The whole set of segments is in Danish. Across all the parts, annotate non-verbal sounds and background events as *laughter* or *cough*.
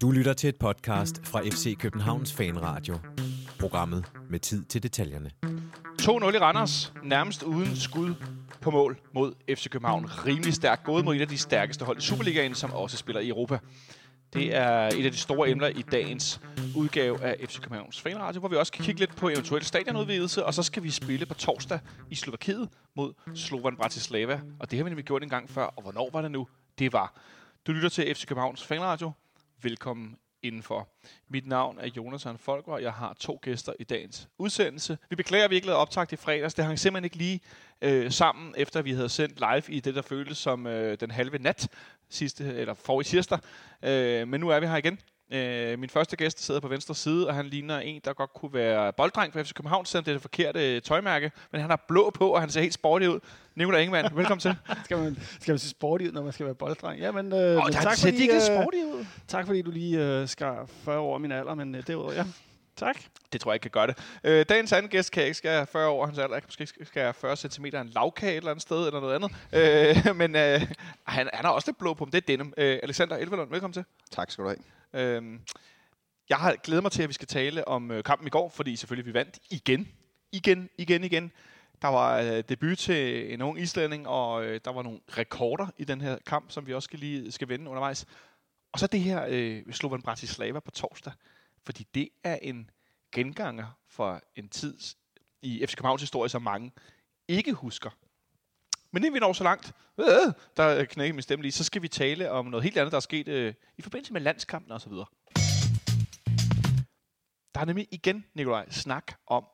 Du lytter til et podcast fra FC Københavns Fanradio. Programmet med tid til detaljerne. 2-0 i Randers, nærmest uden skud på mål mod FC København. Rimelig stærkt gået mod et af de stærkeste hold i Superligaen, som også spiller i Europa. Det er et af de store emner i dagens udgave af FC Københavns Fanradio, hvor vi også kan kigge lidt på eventuel stadionudvidelse, og så skal vi spille på torsdag i Slovakiet mod Slovan Bratislava. Og det har vi nemlig gjort en gang før, og hvornår var det nu? Det var. Du lytter til FC Københavns Fanradio. Velkommen indenfor. Mit navn er Jonathan Folker, jeg har to gæster i dagens udsendelse. Vi beklager, at vi ikke lavede optag i fredags. Det hang simpelthen ikke lige øh, sammen, efter vi havde sendt live i det, der føltes som øh, den halve nat sidste, eller for i tirsdag. Øh, men nu er vi her igen. Øh, min første gæst sidder på venstre side, og han ligner en, der godt kunne være bolddreng for FC København, selvom det er det forkerte tøjmærke. Men han har blå på, og han ser helt sporty ud. Nicolai Ingemann, velkommen til. *laughs* skal, man, skal man se sporty ud, når man skal være bolddreng? Ja, men, øh, oh, men tak, fordi, ikke uh, sporty ud. Tak fordi du lige øh, skar 40 år min alder, men øh, derudover, ja. Tak. Det tror jeg ikke kan gøre det. Øh, dagens anden gæst kan ikke skære 40 år hans alder. Jeg kan måske ikke skære 40 cm en lavkage et eller andet sted, eller noget andet. Øh, *laughs* men øh, han, han har også lidt blå på, men det er denim. Øh, Alexander Elvelund, velkommen til. Tak skal du have. Øh, jeg har glædet mig til, at vi skal tale om øh, kampen i går, fordi selvfølgelig vi vandt igen. Igen, igen, igen. Der var øh, debut til en ung islænding, og øh, der var nogle rekorder i den her kamp, som vi også skal lige skal vende undervejs. Og så det her øh, Slovan Bratislava på torsdag, fordi det er en genganger for en tid i FC Københavns historie, som mange ikke husker. Men inden vi når så langt, øh, der knækker min stemme lige, så skal vi tale om noget helt andet, der er sket øh, i forbindelse med landskampen osv. Der er nemlig igen, Nikolaj, snak om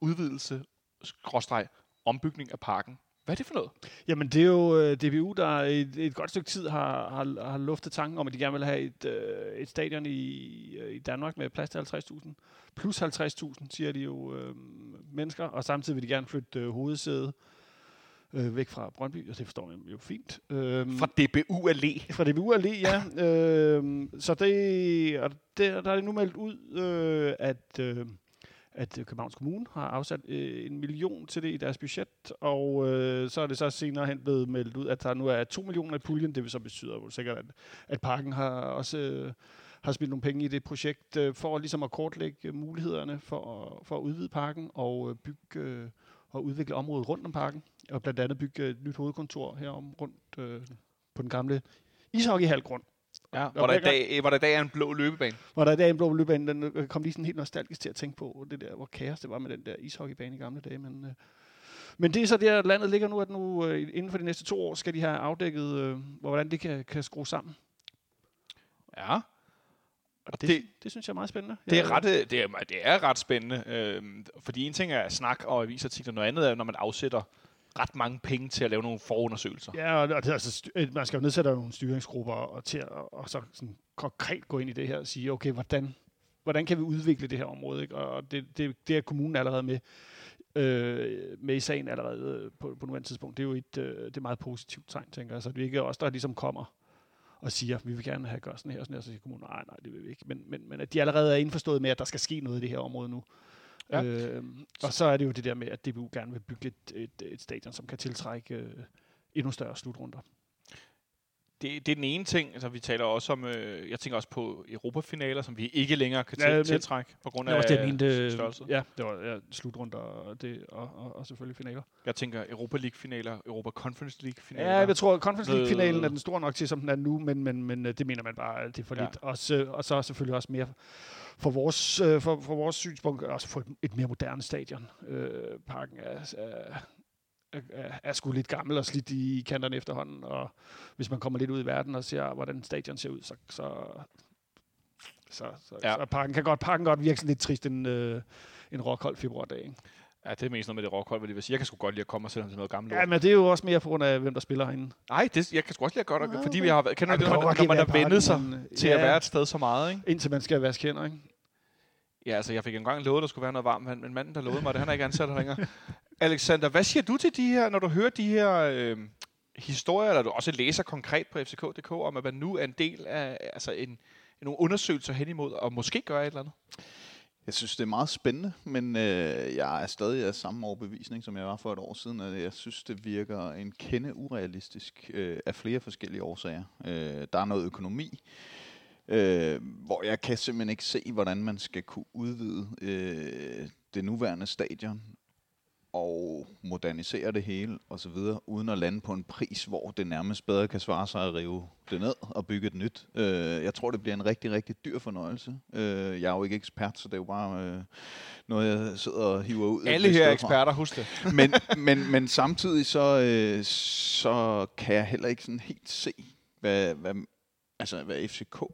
udvidelse, skråstreg, ombygning af parken. Hvad er det for noget? Jamen, det er jo øh, DBU, der et, et godt stykke tid har, har, har luftet tanken om, at de gerne vil have et, øh, et stadion i, øh, i Danmark med plads til 50.000. Plus 50.000, siger de jo øh, mennesker, og samtidig vil de gerne flytte øh, hovedsædet øh, væk fra Brøndby, og det forstår jeg jo fint. Øhm, fra DBU Allé? Fra DBU Allé, ja. øhm, så det, og det, der er det nu meldt ud, øh, at, øh, at øh, Københavns Kommune har afsat øh, en million til det i deres budget, og øh, så er det så senere hen blevet meldt ud, at der nu er 2 millioner i puljen. Det vil så betyde jo sikkert, at, at parken har også... Øh, har smidt nogle penge i det projekt, øh, for ligesom at kortlægge øh, mulighederne for, for at udvide parken og øh, bygge øh, og udvikle området rundt om parken, og blandt andet bygge øh, et nyt hovedkontor herom rundt øh, på den gamle ishockeyhalgrund. Ja, hvor der, i dag, hvor der i dag er en blå løbebane. Hvor der i dag er en blå løbebane. Den øh, kom lige sådan helt nostalgisk til at tænke på det der, hvor kaos det var med den der ishockeybane i gamle dage. Men, øh, men det er så der, landet ligger nu, at nu øh, inden for de næste to år skal de have afdækket, øh, hvordan det kan, kan skrue sammen. Ja. Og det, det, det synes jeg er meget spændende. Det er ret, det er, det er ret spændende, øh, fordi en ting er snak og avisartikler, noget andet er, når man afsætter ret mange penge til at lave nogle forundersøgelser. Ja, og det, altså, øh, man skal jo nedsætte nogle styringsgrupper og, til at, og så sådan konkret gå ind i det her og sige, okay, hvordan, hvordan kan vi udvikle det her område? Ikke? Og det, det, det er kommunen allerede med, øh, med i sagen allerede på, på nuværende tidspunkt. Det er jo et øh, det er meget positivt tegn, tænker jeg. Så det er ikke os, der ligesom kommer og siger, vi vil gerne have gør sådan her og sådan her, så siger kommunen, nej, nej, det vil vi ikke. Men, men, men at de allerede er indforstået med, at der skal ske noget i det her område nu. Ja. Øh, og så er det jo det der med, at DBU gerne vil bygge et, et, et stadion, som kan tiltrække øh, endnu større slutrunder det, det er den ene ting. Altså, vi taler også om, øh, jeg tænker også på Europafinaler, som vi ikke længere kan ja, tiltrække på grund af det mente, størrelse. Ja, det var ja, slutrunder og, det, og, og, og, selvfølgelig finaler. Jeg tænker Europa League-finaler, Europa Conference League-finaler. Ja, jeg tror, Conference League-finalen er den stor nok til, som den er nu, men, men, men øh, det mener man bare, det er for ja. lidt. Også, og så selvfølgelig også mere for vores, øh, for, for vores synspunkt, også for et, et mere moderne stadion. Øh, parken er, er er, er sgu lidt gammel og slidt i kanterne efterhånden, og hvis man kommer lidt ud i verden og ser, hvordan stadion ser ud, så, så, så, så, ja. så parken kan godt, parken godt virke sådan lidt trist en, øh, en rockhold februardag. Ikke? Ja, det er mest noget med det rockhold, vil jeg sige. Jeg kan sgu godt lide at komme og sætte til noget gammelt. Ja, men det er jo også mere på grund af, hvem der spiller herinde. Nej, det, jeg kan sgu også lide at gøre det, fordi vi har kender ja, det, når, når man har vendet sig til ja, at være et sted så meget. Ikke? Indtil man skal vaske hænder, ikke? Ja, altså jeg fik engang lovet, at der skulle være noget varmt, men manden, der lovede mig det, han er ikke ansat her længere. *laughs* Alexander, hvad siger du til de her, når du hører de her øh, historier, eller du også læser konkret på fck.dk, om at man nu er en del af altså en, nogle undersøgelser hen imod, og måske gøre et eller andet? Jeg synes, det er meget spændende, men øh, jeg er stadig af samme overbevisning, som jeg var for et år siden. At jeg synes, det virker en kende urealistisk øh, af flere forskellige årsager. Øh, der er noget økonomi, øh, hvor jeg kan simpelthen ikke se, hvordan man skal kunne udvide øh, det nuværende stadion og modernisere det hele og så videre, uden at lande på en pris, hvor det nærmest bedre kan svare sig at rive det ned og bygge et nyt. Øh, jeg tror, det bliver en rigtig, rigtig dyr fornøjelse. Øh, jeg er jo ikke ekspert, så det er jo bare øh, noget, jeg sidder og hiver ud. Alle her er eksperter, husk det. *laughs* men, men, men samtidig så, øh, så kan jeg heller ikke sådan helt se, hvad, hvad, altså, hvad FCK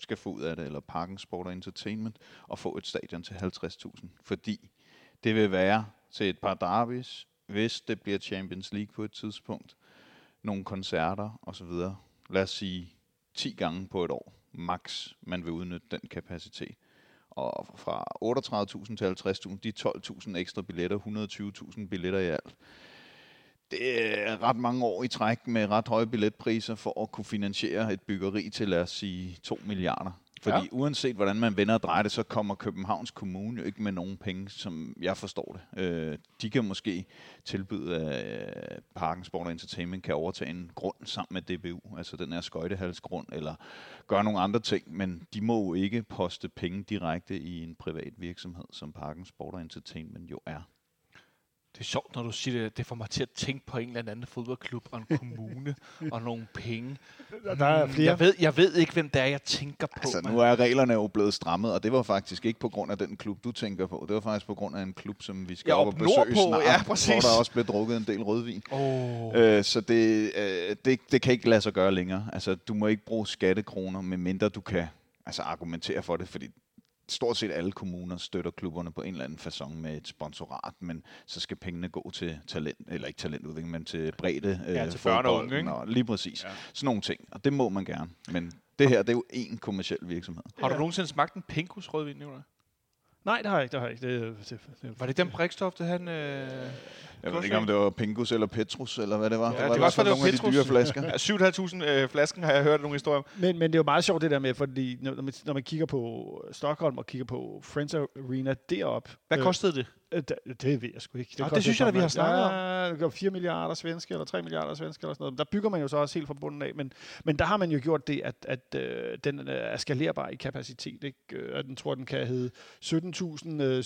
skal få ud af det, eller Parken Sport og Entertainment, og få et stadion til 50.000. Fordi det vil være til et par derbys, hvis det bliver Champions League på et tidspunkt, nogle koncerter osv. Lad os sige 10 gange på et år, max, man vil udnytte den kapacitet. Og fra 38.000 til 50.000, de 12.000 ekstra billetter, 120.000 billetter i alt. Det er ret mange år i træk med ret høje billetpriser for at kunne finansiere et byggeri til, lad os sige, 2 milliarder. Fordi Ja. uanset hvordan man vender og drejer det, så kommer Københavns Kommune jo ikke med nogen penge, som jeg forstår det. Øh, de kan måske tilbyde, at Parken Sport Entertainment kan overtage en grund sammen med DBU, altså den her skøjtehalsgrund, eller gøre nogle andre ting, men de må jo ikke poste penge direkte i en privat virksomhed, som Parken Sport Entertainment jo er. Det er sjovt, når du siger det. Det får mig til at tænke på en eller anden fodboldklub og en *laughs* kommune og nogle penge. Der er Mm, flere. Jeg ved, jeg ved ikke, hvem det er, jeg tænker på. Altså, nu er reglerne jo blevet strammet, og det var faktisk ikke på grund af den klub, du tænker på. Det var faktisk på grund af en klub, som vi skal Ja, op op og besøge nordpå, snart, ja, præcis. hvor der også bliver drukket en del rødvin. Oh. Øh, så det, øh, det, det kan ikke lade sig gøre længere. Altså, du må ikke bruge skattekroner, medmindre du kan altså, argumentere for det, fordi stort set alle kommuner støtter klubberne på en eller anden façon med et sponsorat, men så skal pengene gå til talent, eller ikke talentudvikling, men til bredde øh, Ja, til børn og unge, ikke? Og lige præcis. Ja. Ja. Sådan nogle ting, og det må man gerne. Men det her, det er jo en kommersiel virksomhed. Har du nogensinde smagt en Pinkus rødvin, Nicolaj? Nej, det har jeg ikke. Det har jeg ikke. Det, det, det, Var det den Brikstof, det han... Øh... Jeg ved ikke, om det var Pingus eller Petrus, eller hvad det var. Ja, det, var det var, det var, det var nogle Petrus. af de dyre flasker. ja, 7.500 øh, flasken har jeg hørt nogle historier om. Men, men det er jo meget sjovt det der med, fordi når man, når man kigger på Stockholm og kigger på Friends Arena derop. Hvad øh, kostede det? Øh, det, ved jeg sgu ikke. Det, Nå, det synes jeg, at vi har snakket om. Ja, 4 milliarder svenske, eller 3 milliarder svenske, eller sådan noget. Der bygger man jo så også helt fra bunden af, men, men der har man jo gjort det, at, at øh, den øh, er skalerbar i kapacitet. Ikke? Øh, og den tror, den kan hedde 17.000, øh,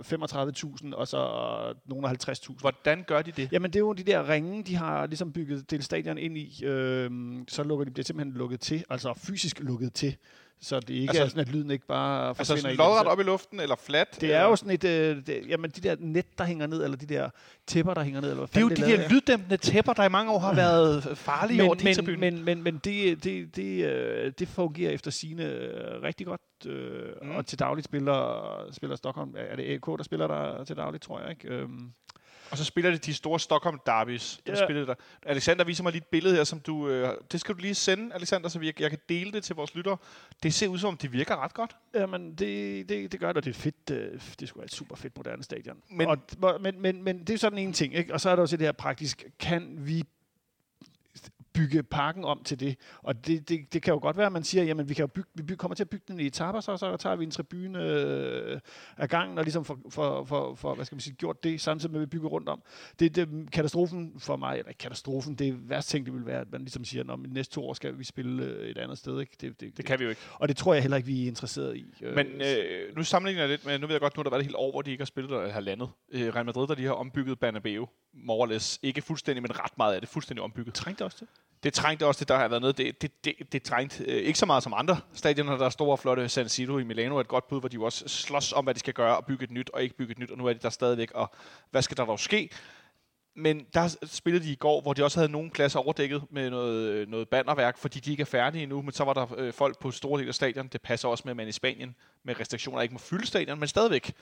35.000, og så nogle 50 60.000. Hvordan gør de det? Jamen, det er jo de der ringe, de har ligesom bygget delstadion ind i. Øh, så lukker de, bliver simpelthen lukket til, altså fysisk lukket til. Så det ikke altså, er sådan, at lyden ikke bare altså forsvinder. Altså sådan lodret op i luften, eller flat? Det eller? er jo sådan et, øh, det, jamen de der net, der hænger ned, eller de der tæpper, der hænger ned. Eller hvad det er jo det de der, lyddæmpende tæpper, der i mange år har mm. været farlige men, over men, men, men, men det, det, det, øh, det fungerer efter sine øh, rigtig godt. Øh, mm. Og til dagligt spiller, spiller Stockholm, er det AK, der spiller der til dagligt, tror jeg, ikke? Øhm, og så spiller de de store Stockholm derbys. Ja. Spiller der. Alexander viser mig lige et billede her, som du... Øh, det skal du lige sende, Alexander, så vi, jeg kan dele det til vores lyttere. Det ser ud som om, det virker ret godt. Jamen, det, det, det gør det, og det er fedt. øh, Det sgu da et super fedt moderne stadion. Men- Og, men, men, men det er sådan en ting, ikke? Og så er der også det her praktisk. Kan vi bygge parken om til det? Og det, det, det kan jo godt være, at man siger, jamen vi, kan jo bygge, vi bygge, kommer til at bygge den i etaper, så, så tager vi en tribune øh, af gangen, og ligesom for, for, for, for, hvad skal man sige, gjort det, samtidig med at vi bygger rundt om. Det, det katastrofen for mig, eller katastrofen, det værste ting, det vil være, at man ligesom siger, at næste to år skal vi spille øh, et andet sted. Ikke? Det, det, Det kan vi jo ikke. og det tror jeg heller ikke, vi er interesseret i. Øh, Men øh, nu sammenligner jeg lidt med, nu ved jeg godt, nu har der været et helt år, hvor de ikke har spillet eller halvandet. Øh, Real Madrid, der de har ombygget Bernabeu, more or less. Ikke fuldstændig, men ret meget af det fuldstændig ombygget. trængte også til. Det trængte også, det der har været noget. Det, det, det, det trængte øh, ikke så meget som andre stadioner, der er store og flotte. San Siro i Milano er et godt bud, hvor de jo også slås om, hvad de skal gøre, og bygge et nyt og ikke bygge et nyt, og nu er de der stadigvæk, og hvad skal der dog ske? Men der spillede de i går, hvor de også havde nogle klasser overdækket med noget, øh, noget bannerværk, fordi de ikke er færdige endnu, men så var der øh, folk på store dele af stadion. Det passer også med, at man i Spanien med restriktioner ikke må fylde stadion, men stadigvæk.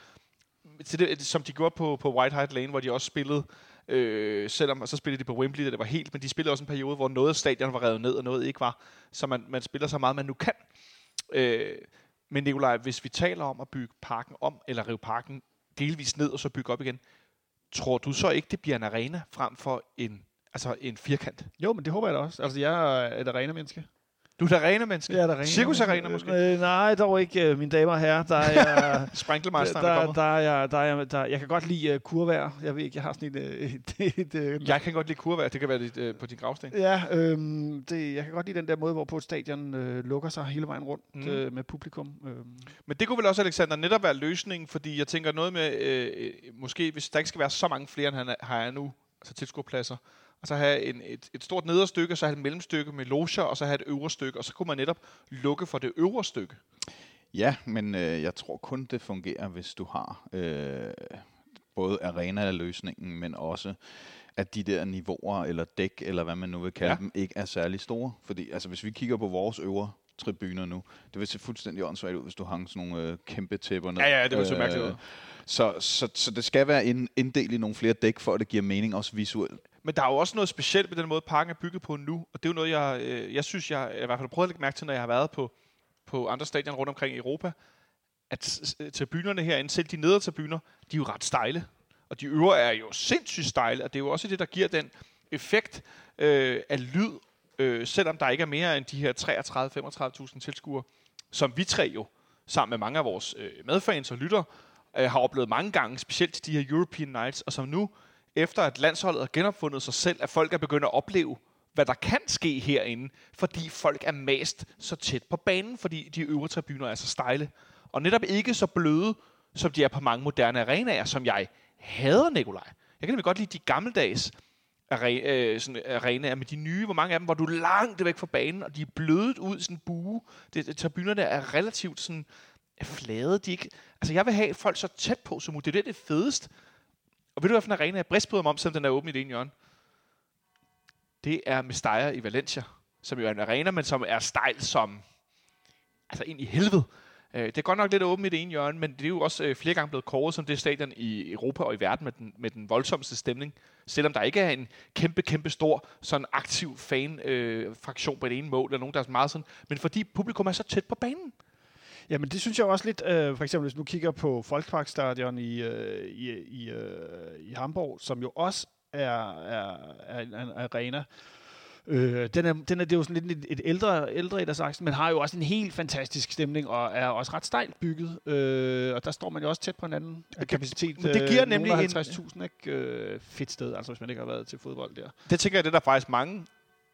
Til det, som de gjorde på, på White Hart Lane, hvor de også spillede, øh, selvom og så spillede de på Wembley, da det var helt, men de spillede også en periode, hvor noget af stadion var revet ned, og noget ikke var. Så man, man spiller så meget, man nu kan. Øh, men Nikolaj, hvis vi taler om at bygge parken om, eller rive parken delvis ned, og så bygge op igen, tror du så ikke, det bliver en arena frem for en, altså en firkant? Jo, men det håber jeg da også. Altså, jeg er et arena-menneske. Du er et arena-menneske. Ja, der Arena måske? Øh, nej, dog ikke, øh, mine damer og herrer. Der er jeg... *laughs* Sprinklemasteren, der, der, der, er jeg, der, er jeg, der, jeg kan godt lide uh, kurvær. Jeg ved ikke, jeg har sådan *laughs* et... øh, et, et, et Jeg kan godt lide kurvær. Det kan være dit, øh, på din gravsten. Ja, øhm, det, jeg kan godt lide den der måde, hvorpå et stadion øh, lukker sig hele vejen rundt Mm. øh, med publikum. Øhm. Men det kunne vel også, Alexander, netop være løsningen, fordi jeg tænker noget med, øh, øh, måske hvis der ikke skal være så mange flere, end han har nu, altså tilskuerpladser, og så have en, et, et stort nederstykke, så have et mellemstykke med loger, og så have et øvre stykke, og så kunne man netop lukke for det øvre stykke. Ja, men øh, jeg tror kun, det fungerer, hvis du har øh, både arena-løsningen, men også at de der niveauer eller dæk, eller hvad man nu vil kalde Ja. dem, ikke er særlig store. Fordi altså, hvis vi kigger på vores øvre tribuner nu, det vil se fuldstændig åndssvagt ud, hvis du hang sådan nogle øh, kæmpe tæpper ned. Ja, ja, det ville se mærkeligt ud. Så, så, så det skal være en, inddelt i nogle flere dæk, for at det giver mening også visuelt. Men der er jo også noget specielt med den måde, parken er bygget på nu, og det er jo noget, jeg, øh, jeg synes, jeg i hvert fald har prøvet at lægge mærke til, når jeg har været på, på andre stadioner rundt omkring i Europa, at øh, tribunerne herinde, selv de nedre tribuner, de er jo ret stejle. Og de øvre er jo sindssygt stejle, og det er jo også det, der giver den effekt øh, af lyd, øh, selvom der ikke er mere end de her 33-35.000 tilskuere, som vi tre jo, sammen med mange af vores øh, medfans og lytter, øh, har oplevet mange gange, specielt til de her European Nights, og som nu, efter at landsholdet har genopfundet sig selv, at folk er begyndt at opleve, hvad der kan ske herinde, fordi folk er mast så tæt på banen, fordi de øvre tribuner er så stejle. Og netop ikke så bløde, som de er på mange moderne arenaer, som jeg hader, Nikolaj. Jeg kan nemlig godt lide de gammeldags øh, sådan arenaer, med de nye, hvor mange af dem, hvor du er langt væk fra banen, og de er blødet ud i sådan en bue. Det, det, tribunerne er relativt sådan flade. De ikke, altså jeg vil have folk så tæt på som muligt. Det er det, det fedest. Og ved du, hvilken arena jeg bristbryder mig om, selvom den er åben i det ene hjørne? Det er Mestalla i Valencia, som jo er en arena, men som er stejl som altså ind i helvede. Øh, det er godt nok lidt åbent i det ene hjørne, men det er jo også øh, flere gange blevet kåret som det stadion i Europa og i verden med den, med den voldsomste stemning. Selvom der ikke er en kæmpe, kæmpe stor sådan aktiv fan-fraktion øh, på det ene mål, eller nogen, der er meget sådan, men fordi publikum er så tæt på banen. Jamen, det synes jeg også lidt, øh, for eksempel hvis du kigger på Volksparkstadion i, øh, i, i, øh, i Hamburg, som jo også er, er, er en, en arena. Øh, den er, den er, det er jo sådan lidt et, et ældre, ældre et af saksen, men har jo også en helt fantastisk stemning, og er også ret stejlt bygget. Øh, og der står man jo også tæt på hinanden af kapacitet. men det giver øh, nemlig nogle en- af 50.000, ikke? Øh, fedt sted, altså hvis man ikke har været til fodbold der. Det tænker jeg, det er der faktisk mange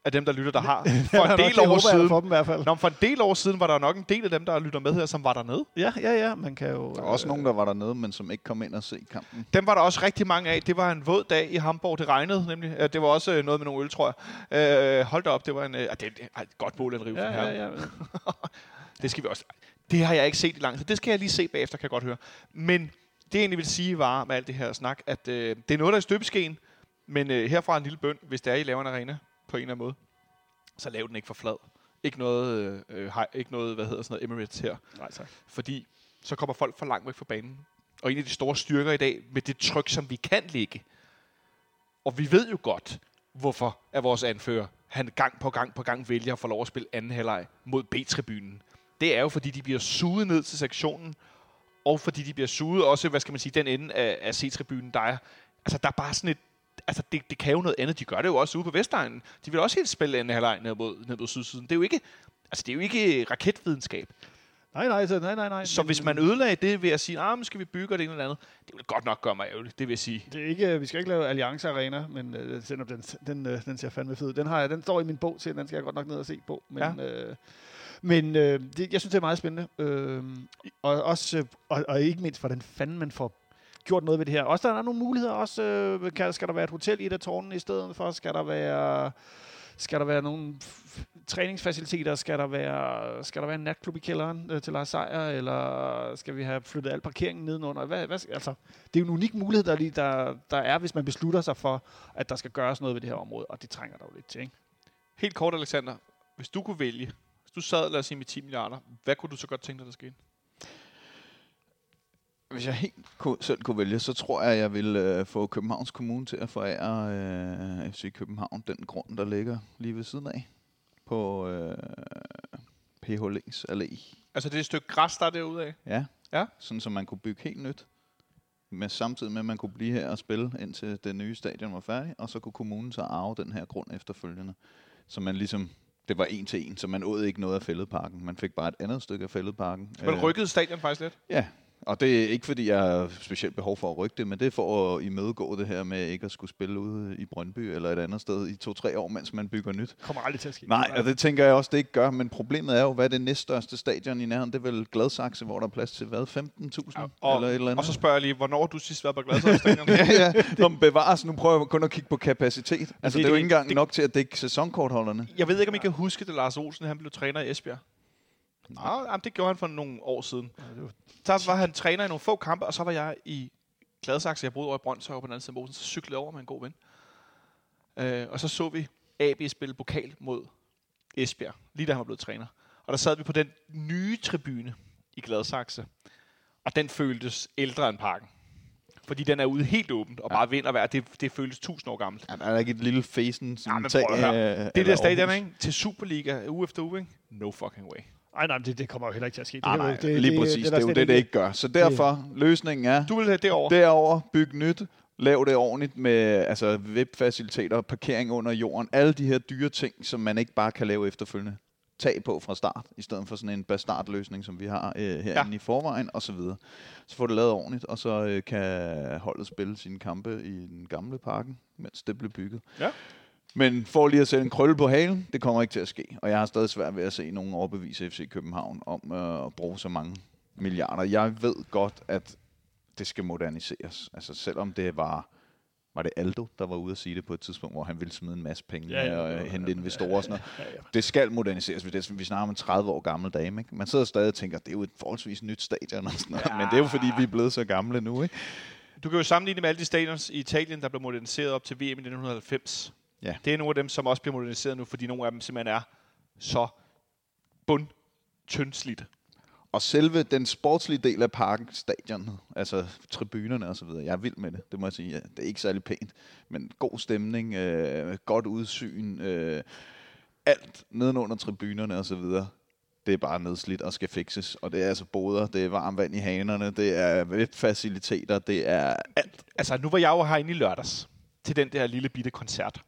af dem, der lytter, der *laughs* har. For en nok, del det år siden, For dem i hvert fald. Nå, for en del år siden var der nok en del af dem, der lytter med her, som var dernede. Ja, ja, ja, man kan jo... Der er også nogen, der var dernede, men som ikke kom ind og se kampen. Dem var der også rigtig mange af. Det var en våd dag i Hamburg. Det regnede nemlig. Øh, Det var også øh, noget med nogle øl, tror jeg. Øh, hold da op, det var en, øh, det, er et godt mål at rive Ja, ja, ja. *laughs* Det skal vi også. Det har jeg ikke set i lang tid. Det skal jeg lige se bagefter, kan jeg godt høre. Men det jeg egentlig vil sige var med alt det her snak, at øh, det er noget, der er i støbeskeen. Men øh, herfra en lille bøn, hvis det er, I laver en arena på en eller anden måde, så lav den ikke for flad. Ikke noget, øh, øh, hej- ikke noget hvad hedder sådan noget Emirates her. Nej, tak. Fordi så kommer folk for langt væk fra banen. Og en af de store styrker i dag, med det tryk, som vi kan ligge, og vi ved jo godt, hvorfor er vores anfører, han gang på gang på gang vælger at få lov at spille anden halvleg mod B-tribunen. Det er jo, fordi de bliver suget ned til sektionen, og fordi de bliver suget også, hvad skal man sige, den ende af, af C-tribunen, der er, altså der er bare sådan et, altså det, det kan jo noget andet. De gør det jo også ude på Vestegnen. De vil også helt spille anden halvleg ned mod, ned mod sydsiden. Det er jo ikke, altså det er jo ikke raketvidenskab. Nej, nej, så, nej, nej, nej. Så men- hvis man ødelagde det ved at sige, ah, men skal vi bygge det ene eller andet, det vil godt nok gøre mig ærgerligt, det vil jeg sige. Det er ikke, vi skal ikke lave Alliance Arena, men øh, selvom den, den, øh, den ser fandme fed. Den, har jeg, den står i min bog til, den skal jeg godt nok ned og se på. Men, ja. øh, men øh, det, jeg synes, det er meget spændende. Øh, og, også, øh, og, og ikke mindst, hvordan fanden man får gjort noget ved det her. Også der er nogle muligheder. Også, øh, kan, skal der være et hotel i et af tårnene i stedet for? Skal der være... Skal der være nogle træningsfaciliteter? Skal der være, skal der være en natklub i kælderen øh, til Lars Seier? Eller skal vi have flyttet al parkeringen nedenunder? Hvad, hvad, altså, det er jo en unik mulighed, der, lige, der, der er, hvis man beslutter sig for, at der skal gøres noget ved det her område, og det trænger der jo lidt til. Ikke? Helt kort, Alexander. Hvis du kunne vælge, hvis du sad, lad os sige, med 10 milliarder, hvad kunne du så godt tænke dig, der skete? Hvis jeg helt ku- selv kunne vælge, så tror jeg, jeg vil øh, få Københavns Kommune til at forære øh, FC København den grund, der ligger lige ved siden af på øh, PH Links Allé. Altså det er et stykke græs, der er derude af. Ja. Ja. Sådan, så man kunne bygge helt nyt. Men samtidig med, at man kunne blive her og spille, indtil det nye stadion var færdigt, og så kunne kommunen så arve den her grund efterfølgende. Så man ligesom, det var en til en, så man åd ikke noget af fældeparken. Man fik bare et andet stykke af fældeparken. Man rykkede stadion faktisk lidt. Ja, og det er ikke fordi, jeg har specielt behov for at rykke det, men det er for at imødegå det her med ikke at skulle spille ude i Brøndby eller et andet sted i to-tre år, mens man bygger nyt. kommer aldrig til at ske. Nej, og det tænker jeg også, det ikke gør, men problemet er jo, hvad er det næststørste stadion i nærheden? Det er vel Gladsaxe, hvor der er plads til, hvad, 15.000 Og, eller et eller andet? og så spørger jeg lige, hvornår du sidst været på Gladsaxe-stadion? *laughs* ja, ja. Nå, bevares, nu prøver jeg kun at kigge på kapacitet. Altså, det, det er jo det- ikke engang det- nok til at dække sæsonkortholderne. Jeg ved ikke, om I kan huske, da Lars Olsen han blev træner i Esbjerg. Nej, jamen, det gjorde han for nogle år siden. Så var han træner i nogle få kampe, og så var jeg i Gladsaxe. Jeg boede over i Brøndshøj på den anden side af Mosen, så cyklede jeg over med en god ven. Øh, og så så vi AB spille pokal mod Esbjerg, lige da han var blevet træner. Og der sad vi på den nye tribune i Gladsaxe. Og den føltes ældre end parken. Fordi den er ude helt åbent, og bare vind og vejr. Det, det føltes tusind år gammelt. Ja, der er ikke et lille fæsen Ja, men prøv at høre. af- Det der stadion, ikke? Til Superliga, uge efter uge, ikke? No fucking way. Ej, nej, det, det kommer jo heller ikke til at ske. Nej, det, jo- nej, det, lige præcis. Det, der er jo det, det ikke gør. Så derfor, løsningen er, Du vil have det over. derover byg nyt, lav det ordentligt med altså, webfaciliteter, parkering under jorden, alle de her dyre ting, som man ikke bare kan lave efterfølgende. Tag på fra start, i stedet for sådan en bastardløsning, som vi har øh, herinde ja. i forvejen, og så videre. Så får det lavet ordentligt, og så øh, kan holdet spille sine kampe i den gamle parken, mens det blev bygget. Ja. Men for lige at sætte en krølle på halen, det kommer ikke til at ske. Og jeg har stadig svært ved at se nogen overbevise FC København om øh, at bruge så mange milliarder. Jeg ved godt, at det skal moderniseres. Altså selvom det var, var det Aldo, der var ude at sige det på et tidspunkt, hvor han ville smide en masse penge Ja, ja, og ja, øh, ja, hente ja, investorer og sådan noget. *laughs* Ja, ja. Det skal moderniseres. Vi, det, vi snakker om en 30 år gammel dame. Ikke? Man sidder stadig og tænker, det er jo et forholdsvis nyt stadion. Og sådan noget. Ja. Men det er jo fordi, vi er blevet så gamle nu. Ikke? Du kan jo sammenligne med alle de stadions i Italien, der blev moderniseret op til VM i 1990. Ja. Det er nogle af dem, som også bliver moderniseret nu, fordi nogle af dem simpelthen er så bund tyndslidte. Og selve den sportslige del af parken, stadionet, altså tribunerne og så videre, jeg er vild med det, det må jeg sige. Ja, det er ikke særlig pænt, men god stemning, øh, godt udsyn, øh, alt nedenunder tribunerne og så videre. Det er bare nedslidt og skal fikses. Og det er altså boder, det er varmt vand i hanerne, det er webfaciliteter, det er alt. Altså, nu var jeg jo herinde i lørdags til den der lille bitte koncert.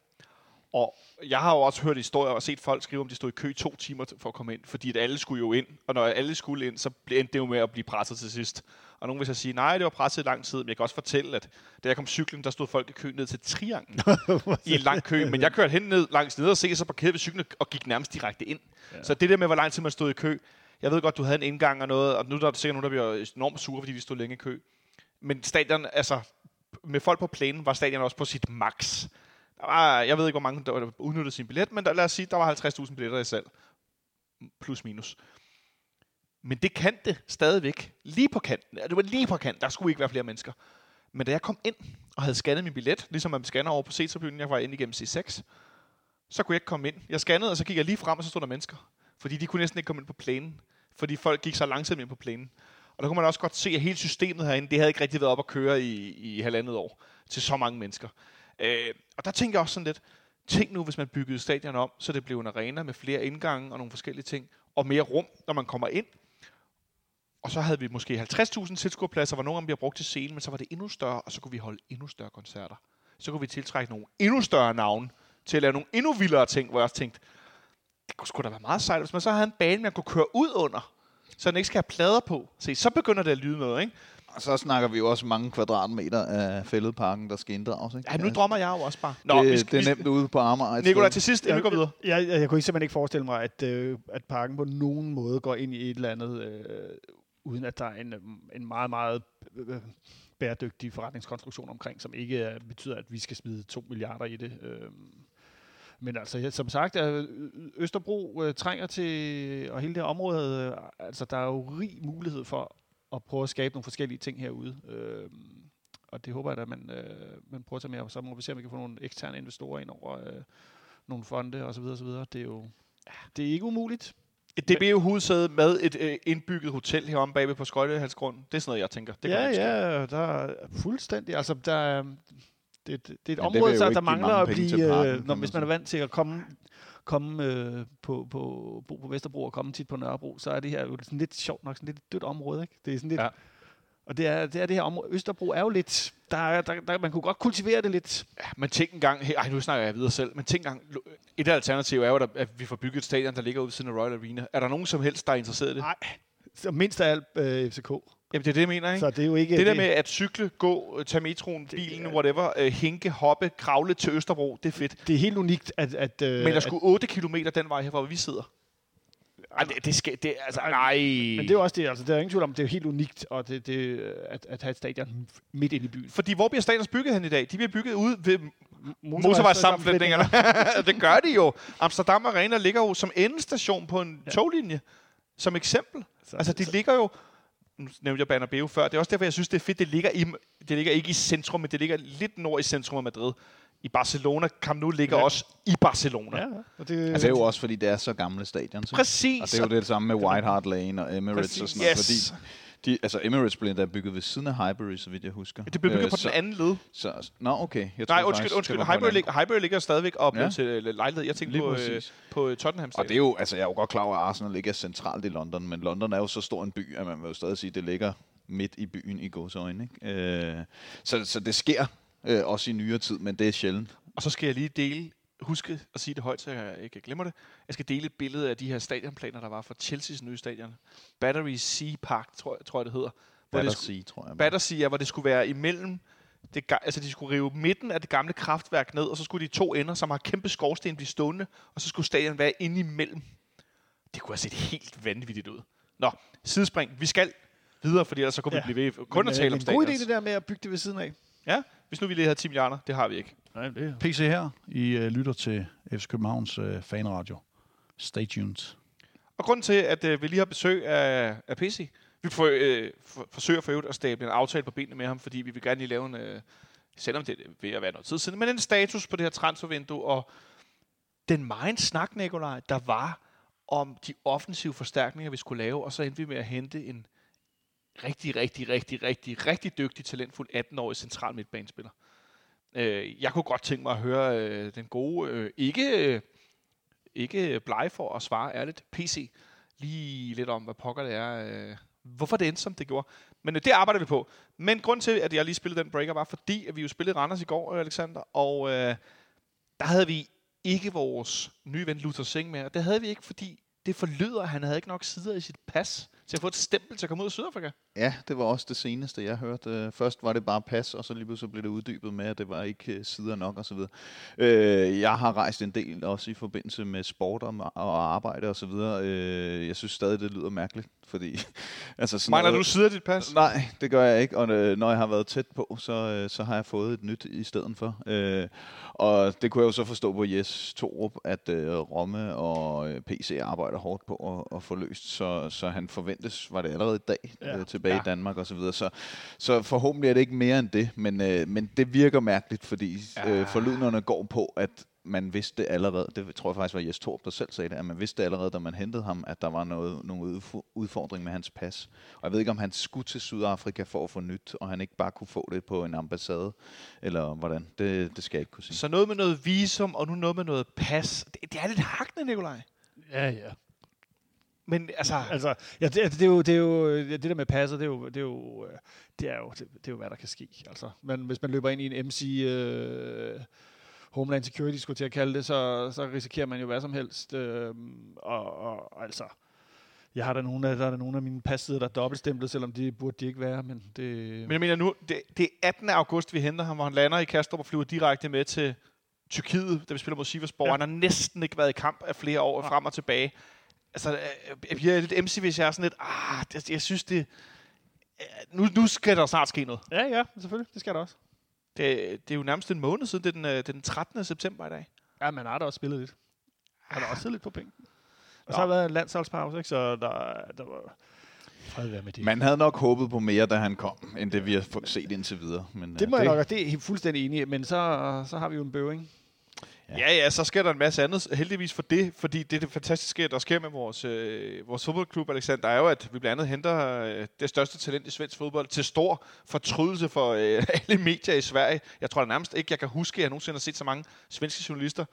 Og jeg har jo også hørt historier og set folk skrive, om de stod i kø i to timer for at komme ind, fordi at alle skulle jo ind. Og når alle skulle ind, så blev- endte det jo med at blive presset til sidst. Og nogen vil så sige, nej, det var presset i lang tid, men jeg kan også fortælle, at da jeg kom cyklen, der stod folk i kø ned til Trianglen *laughs* i en lang kø. Men jeg kørte hen ned langs ned og se, så parkerede vi cyklen og gik nærmest direkte ind. Ja. Så det der med, hvor lang tid man stod i kø, jeg ved godt, du havde en indgang og noget, og nu er der sikkert nogen, der bliver enormt sure, fordi de stod længe i kø. Men stadion, altså, med folk på plænen, var stadion også på sit max. Var, jeg ved ikke, hvor mange der udnyttede sin billet, men der, lad os sige, der var 50.000 billetter i salg. Plus minus. Men det kan det stadigvæk. Lige på kanten. Det var lige på kanten. Der skulle ikke være flere mennesker. Men da jeg kom ind og havde scannet min billet, ligesom man scanner over på C-tribunen, jeg var inde igennem C6, så kunne jeg ikke komme ind. Jeg scannede, og så gik jeg lige frem, og så stod der mennesker. Fordi de kunne næsten ikke komme ind på plænen. Fordi folk gik så langsomt ind på plænen. Og der kunne man også godt se, at hele systemet herinde, det havde ikke rigtig været op at køre i, i halvandet år til så mange mennesker. Øh, og der tænker jeg også sådan lidt, tænk nu, hvis man byggede stadion om, så det blev en arena med flere indgange og nogle forskellige ting, og mere rum, når man kommer ind. Og så havde vi måske 50.000 tilskuerpladser, hvor nogle af dem bliver brugt til scenen, men så var det endnu større, og så kunne vi holde endnu større koncerter. Så kunne vi tiltrække nogle endnu større navne til at lave nogle endnu vildere ting, hvor jeg også tænkte, det kunne sgu da være meget sejt, hvis man så havde en bane, man kunne køre ud under, så den ikke skal have plader på. Se, så begynder det at lyde noget, ikke? Og så snakker vi jo også mange kvadratmeter af fældeparken, der skal inddrages. Ikke? Ja, nu drømmer jeg jo også bare. Nå, det, vi skal, det er nemt ude på Amager. Nikolaj, til sidst, inden vi går videre. Jeg, jeg, jeg kunne simpelthen ikke forestille mig, at, øh, at parken på nogen måde går ind i et eller andet, øh, uden at der er en, øh, en meget, meget øh, bæredygtig forretningskonstruktion omkring, som ikke øh, betyder, at vi skal smide 2 milliarder i det. Øh. Men altså, ja, som sagt, øh, Østerbro øh, trænger til, og hele det område, øh, altså der er jo rig mulighed for at prøve at skabe nogle forskellige ting herude. Øh, og det håber jeg da, at man, øh, man prøver at tage med, og så må vi se, om vi kan få nogle eksterne investorer ind over øh, nogle fonde og så videre, og så videre. Det er jo det er ikke umuligt. Et DB hovedsæde med et øh, indbygget hotel heromme bagved på Skøjtehalsgrund. Det er sådan noget, jeg tænker. Det ja, ja, der er fuldstændig. Altså, der er, det, det, det er et vil område, jo der, mangler at blive, parken, øh, kan når, hvis man er vant til at komme, komme øh, på, på, bo på Vesterbro og komme tit på Nørrebro, så er det her jo sådan lidt sjovt nok sådan lidt et dødt område. Ikke? Det er sådan lidt, Ja. Og det er, det er det her område. Østerbro er jo lidt... Der, er- der, der, man kunne godt kultivere det lidt. Ja, men tænk engang, hey, ej, nu snakker jeg videre selv, men tænk engang, et af alternativet er jo, at- vi får bygget et stadion, der ligger ude siden af Royal Arena. Er der nogen som helst, der er interesseret i det? Nej. Så mindst af alt øh, FCK. Jamen, det er det, jeg mener, ikke? Så det er jo ikke... Det der med at cykle, gå, tage metroen, bilen, whatever, øh, hinke, hoppe, kravle til Østerbro, det er fedt. Det er helt unikt, at... at øh, Men der at, skulle 8 km den vej herfra, hvor vi sidder. Ej, det, det skal, det, altså, nej. Men det er jo også det, altså, der er ingen tvivl om, det er helt unikt og det, det, at, at have et stadion midt inde i byen. Fordi hvor bliver stadions bygget hen i dag? De bliver bygget ude ved motorvejssammenflætningerne. *laughs* *laughs* det gør de jo. Amsterdam Arena ligger jo som endestation på en ja. toglinje. Som eksempel. Så- Altså, de ligger jo... Nu nævnte jeg Bernabeu før. Det er også derfor, jeg synes, det er fedt. Det ligger, i, det ligger ikke i centrum, men det ligger lidt nord i centrum af Madrid. I Barcelona. Camp Nou ligger ja. Også i Barcelona. Ja, Ja. og det, Altså, det er jo også, fordi det er så gamle stadion. Så. Præcis. Og det er jo det samme med White Hart Lane og Emirates Præcis. og sådan noget. Yes. Fordi de, altså Emirates blev endda bygget ved siden af Highbury, så vidt jeg husker. Det blev bygget Øh, på så, den anden led. Så, nå, okay. Jeg Nej, undskyld, faktisk, undskyld. Highbury, ligger, Highbury ligger stadigvæk op Ja. til øh, lejlighed. Jeg tænkte Lige på, øh, på Tottenham Og det er jo, altså jeg er jo godt klar over, at Arsenal ligger centralt i London, men London er jo så stor en by, at man vil jo stadig sige, at det ligger midt i byen i godsøjne. Ikke? Øh, så, så det sker øh, også i nyere tid, men det er sjældent. Og så skal jeg lige dele, huske at sige det højt, så jeg ikke glemmer det. Jeg skal dele et billede af de her stadionplaner, der var for Chelseas nye stadion. Battery Sea Park, tror, jeg- tror jeg det hedder. Hvor det, Battersea, skulle, tror jeg. Battersea, ja, hvor det skulle være imellem det, altså de skulle rive midten af det gamle kraftværk ned, og så skulle de to ender, som har kæmpe skorsten, blive stående, og så skulle stadion være inde imellem. Det kunne have set helt vanvittigt ud. Nå, sidespring. Vi skal videre, fordi ellers så kunne ja. Vi blive ved kun at tale om Det er en god idé, det der med at bygge det ved siden af. Ja, hvis nu vi lige havde 10 milliarder, det har vi ikke. Nej, det PC her. I uh, lytter til FC Københavns uh, fanradio. Stay tuned. Og grunden til, at øh, vi lige har besøg af, af PC, vi får, øh, for, forsøger for øvrigt at stable en aftale på benene med ham, fordi vi vil gerne lige lave en, øh, selvom det er ved at være noget tid siden, men en status på det her transfervindue, og den meget snak, Nikolaj, der var om de offensive forstærkninger, vi skulle lave, og så endte vi med at hente en rigtig, rigtig, rigtig, rigtig, rigtig dygtig, talentfuld 18-årig central midtbanespiller. Øh, jeg kunne godt tænke mig at høre øh, den gode, øh, ikke, øh, ikke blege for at svare ærligt, PC, lige lidt om, hvad pokker det er, øh, hvorfor det endte, som det gjorde. Men øh, det arbejder vi på. Men grund til, at jeg lige spillede den breaker, var fordi, at vi jo spillede Randers i går, øh, Alexander, og øh, der havde vi ikke vores nye ven Luther Singh med, og det havde vi ikke, fordi det forlyder, at han havde ikke nok sider i sit pas til at få et stempel til at komme ud af Sydafrika. Ja, det var også det seneste, jeg hørte. Øh, Først var det bare pas, og så lige pludselig blev det uddybet med, at det var ikke øh, sider nok osv. Øh, jeg har rejst en del også i forbindelse med sport og, og arbejde osv. Jeg synes stadig, det lyder mærkeligt, fordi... *laughs* altså sådan Mangler noget- du sider dit pas? Nej, det gør jeg ikke, og når jeg har været tæt på, så, så har jeg fået et nyt i stedet for. Og det kunne jeg jo så forstå på Jes Torup, at Romme og PC arbejder hårdt på at, at få løst, så, så han forventes, var det allerede i dag, Ja. øh, tilbage Ja. i Danmark og så videre. Så, så forhåbentlig er det ikke mere end det, men, øh, men det virker mærkeligt, fordi Ja. øh, forlydnerne går på, at man vidste det allerede, det tror jeg faktisk var Jes Torp, der selv sagde det, at man vidste allerede, da man hentede ham, at der var noget, nogle udf- udfordring med hans pas. Og jeg ved ikke, om han skulle til Sydafrika for at få nyt, og han ikke bare kunne få det på en ambassade, eller hvordan. Det, det skal jeg ikke kunne sige. Så noget med noget visum, og nu noget med noget pas. Det, det er lidt hakkende, Nikolaj. Ja, ja. Men altså, Altså, ja, det, det, er jo, det er jo, det der med passet, det er jo, det er jo, øh, det er jo, det, det er jo hvad der kan ske. Altså, men hvis man løber ind i en MC, øh, Homeland Security skulle til at kalde det, så, så risikerer man jo hvad som helst. Øh, og, og, altså, jeg har der nogle af, der er der nogle af mine passider, der er dobbeltstemplet, selvom det burde de ikke være, men det... men jeg mener nu, det, det er 18. august, vi henter ham, hvor han lander i Kastrup og flyver direkte med til Tyrkiet, da vi spiller mod Sivasborg. Ja. Ja. Han har næsten ikke været i kamp af flere år frem og tilbage. Altså, øh, jeg bliver lidt MC, hvis jeg er sådan lidt, ah, det, jeg synes det, øh, nu, nu skal der snart ske noget. Ja, ja, selvfølgelig, det skal der også. Det, det er jo nærmest en måned siden, det er den, øh, det den 13. september i dag. Ja, man har da også spillet lidt. Han har også siddet lidt på bænken. Og Nå. så har der været en landsholdspause, ikke? så der, der var... Fred være med det. Man havde nok håbet på mere, da han kom, end det vi har set indtil videre. Men, det må jeg nok, det er fuldstændig enig i, men så, så har vi jo en bøving. Ja. ja, ja, så sker der en masse andet, heldigvis for det, fordi det, er det fantastiske, der sker med vores, øh, vores fodboldklub, Alexander, er jo, at vi blandt andet henter øh, det største talent i svensk fodbold til stor fortrydelse for øh, *laughs* alle medier i Sverige. Jeg tror da nærmest ikke, jeg kan huske, at jeg nogensinde har set så mange svenske journalister